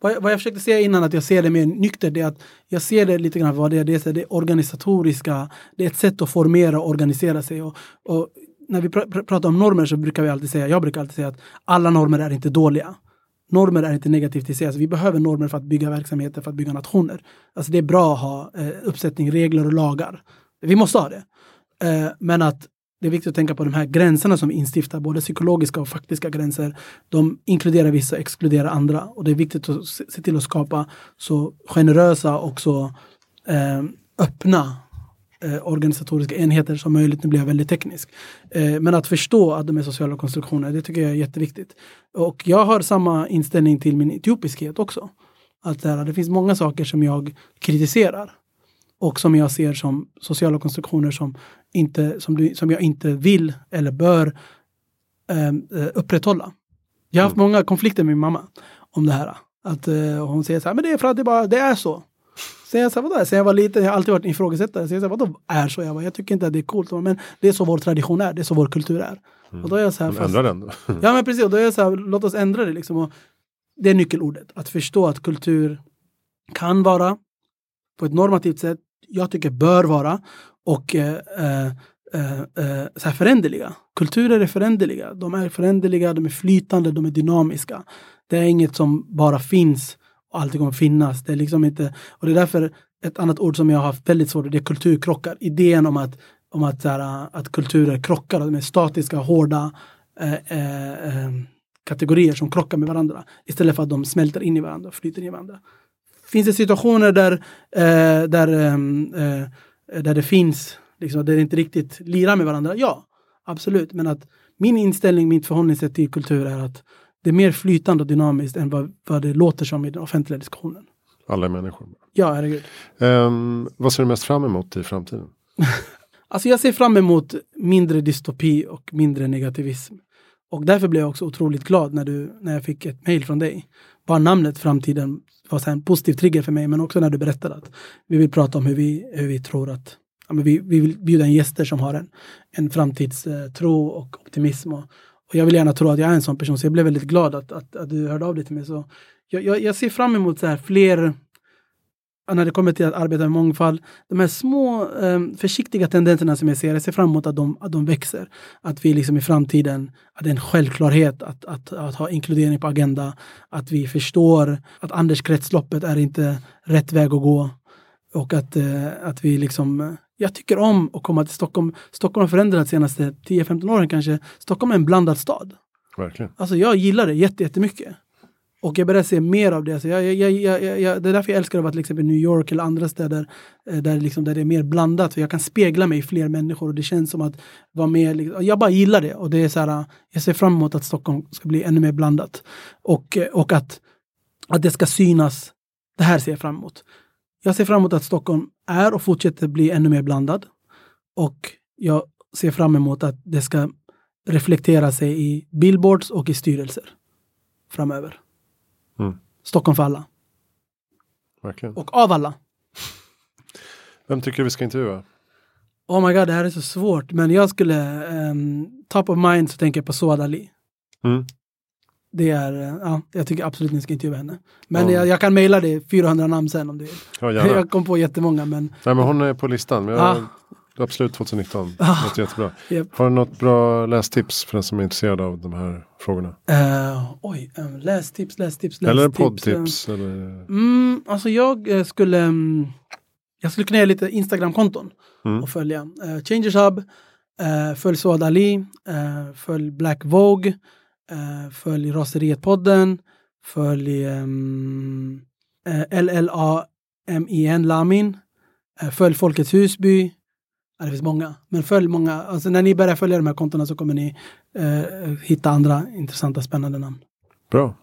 vad jag, vad jag försökte säga innan att jag ser det mer nyktert, det är att jag ser det lite grann vad det är. Det är det organisatoriska, det är ett sätt att formera och organisera sig. Och, och när vi pr pratar om normer så brukar vi alltid säga, jag brukar alltid säga att alla normer är inte dåliga. Normer är inte negativt i sig. Alltså vi behöver normer för att bygga verksamheter, för att bygga nationer. Alltså det är bra att ha eh, uppsättning, regler och lagar. Vi måste ha det. Eh, men att det är viktigt att tänka på de här gränserna som vi instiftar, både psykologiska och faktiska gränser. De inkluderar vissa och exkluderar andra. Och det är viktigt att se till att skapa så generösa och så eh, öppna eh, organisatoriska enheter som möjligt. Nu blir jag väldigt teknisk. Eh, men att förstå att de är sociala konstruktioner, det tycker jag är jätteviktigt. Och jag har samma inställning till min etiopiskhet också. Att det, det finns många saker som jag kritiserar och som jag ser som sociala konstruktioner som, inte, som, du, som jag inte vill eller bör ehm, eh, upprätthålla. Jag har haft mm. många konflikter med min mamma om det här. Att eh, hon säger så här, men det är för att det, bara, det är så. Sen jag, så vadå? Sen jag var liten, jag har alltid varit ifrågasättare. Sen jag, här, vadå är så? Jag, bara, jag tycker inte att det är coolt. Men det är så vår tradition är, det är så vår kultur är. Mm. Och då är jag så här, fast, ändra den ja men precis, och då är jag så här, låt oss ändra det liksom. Och det är nyckelordet, att förstå att kultur kan vara på ett normativt sätt jag tycker bör vara och eh, eh, eh, så här föränderliga. Kulturer är föränderliga. De är föränderliga, de är flytande, de är dynamiska. Det är inget som bara finns och alltid kommer finnas. Det är liksom inte, och det är därför ett annat ord som jag har haft väldigt svårt, det är kulturkrockar. Idén om att, om att, här, äh, att kulturer krockar, de är statiska, hårda eh, eh, kategorier som krockar med varandra. Istället för att de smälter in i varandra, flyter in i varandra. Finns det situationer där, eh, där, eh, där det finns, liksom, där det inte riktigt lirar med varandra? Ja, absolut. Men att min inställning, mitt förhållningssätt till kultur är att det är mer flytande och dynamiskt än vad, vad det låter som i den offentliga diskussionen. Alla är människor. Ja, herregud. Um, vad ser du mest fram emot i framtiden? alltså jag ser fram emot mindre dystopi och mindre negativism. Och därför blev jag också otroligt glad när, du, när jag fick ett mejl från dig. Bara namnet Framtiden var en positiv trigger för mig, men också när du berättade att vi vill prata om hur vi, hur vi tror att ja, men vi, vi vill bjuda in gäster som har en, en framtidstro och optimism. Och, och jag vill gärna tro att jag är en sån person, så jag blev väldigt glad att, att, att du hörde av dig till mig. Så jag, jag, jag ser fram emot så här fler när det kommer till att arbeta med mångfald, de här små eh, försiktiga tendenserna som jag ser, jag ser fram emot att de, att de växer. Att vi liksom i framtiden, att det är en självklarhet att, att, att ha inkludering på agenda. Att vi förstår att Anders-kretsloppet är inte rätt väg att gå. Och att, eh, att vi liksom, jag tycker om att komma till Stockholm. Stockholm har förändrats de senaste 10-15 åren kanske. Stockholm är en blandad stad. Verkligen. Alltså jag gillar det jättemycket. Och jag börjar se mer av det. Så jag, jag, jag, jag, jag, det är därför jag älskar att vara till exempel i New York eller andra städer eh, där, liksom, där det är mer blandat. För jag kan spegla mig i fler människor och det känns som att vara mer, liksom, jag bara gillar det. Och det är så här, jag ser fram emot att Stockholm ska bli ännu mer blandat. Och, eh, och att, att det ska synas. Det här ser jag fram emot. Jag ser fram emot att Stockholm är och fortsätter bli ännu mer blandad. Och jag ser fram emot att det ska reflektera sig i billboards och i styrelser framöver. Mm. Stockholm för alla. Verkligen. Och av alla. Vem tycker du vi ska intervjua? Oh my god, det här är så svårt. Men jag skulle, um, top of mind så tänker jag på Suad Ali. Mm. Det är, uh, ja, jag tycker absolut ni ska intervjua henne. Men Ja. jag, jag kan mejla dig 400 namn sen om du vill. Ja, gärna. Jag kom på jättemånga men Nej, men hon är på listan. Men jag, Ah. Absolut 2019. Ah. Det låter jättebra. Japp. Har du något bra lästips för den som är intresserad av de här frågorna? uh, oj, um, lästips, lästips, lästips. Eller um, poddtips? Eller... Mm, alltså jag eh, skulle, mm, jag skulle kunna göra lite Instagram-konton Mm. och följa. Uh, Changers Hub, uh, följ Suad Ali, uh, följ Black Vogue, uh, följ Raseriet-podden, följ um, uh, LLAMIN Lamin, uh, följ Folkets Husby. Ja, det finns många, men följ många. Alltså när ni börjar följa de här kontona så kommer ni eh, hitta andra intressanta, spännande namn. Bra.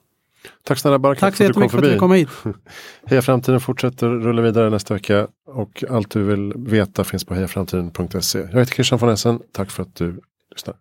Tack snälla Barkat Tack så för att du kom jättemycket för att du komma hit. Heja Framtiden fortsätter rulla vidare nästa vecka. Och allt du vill veta finns på hejaframtiden.se. Jag heter Christian von Essen. Tack för att du lyssnar.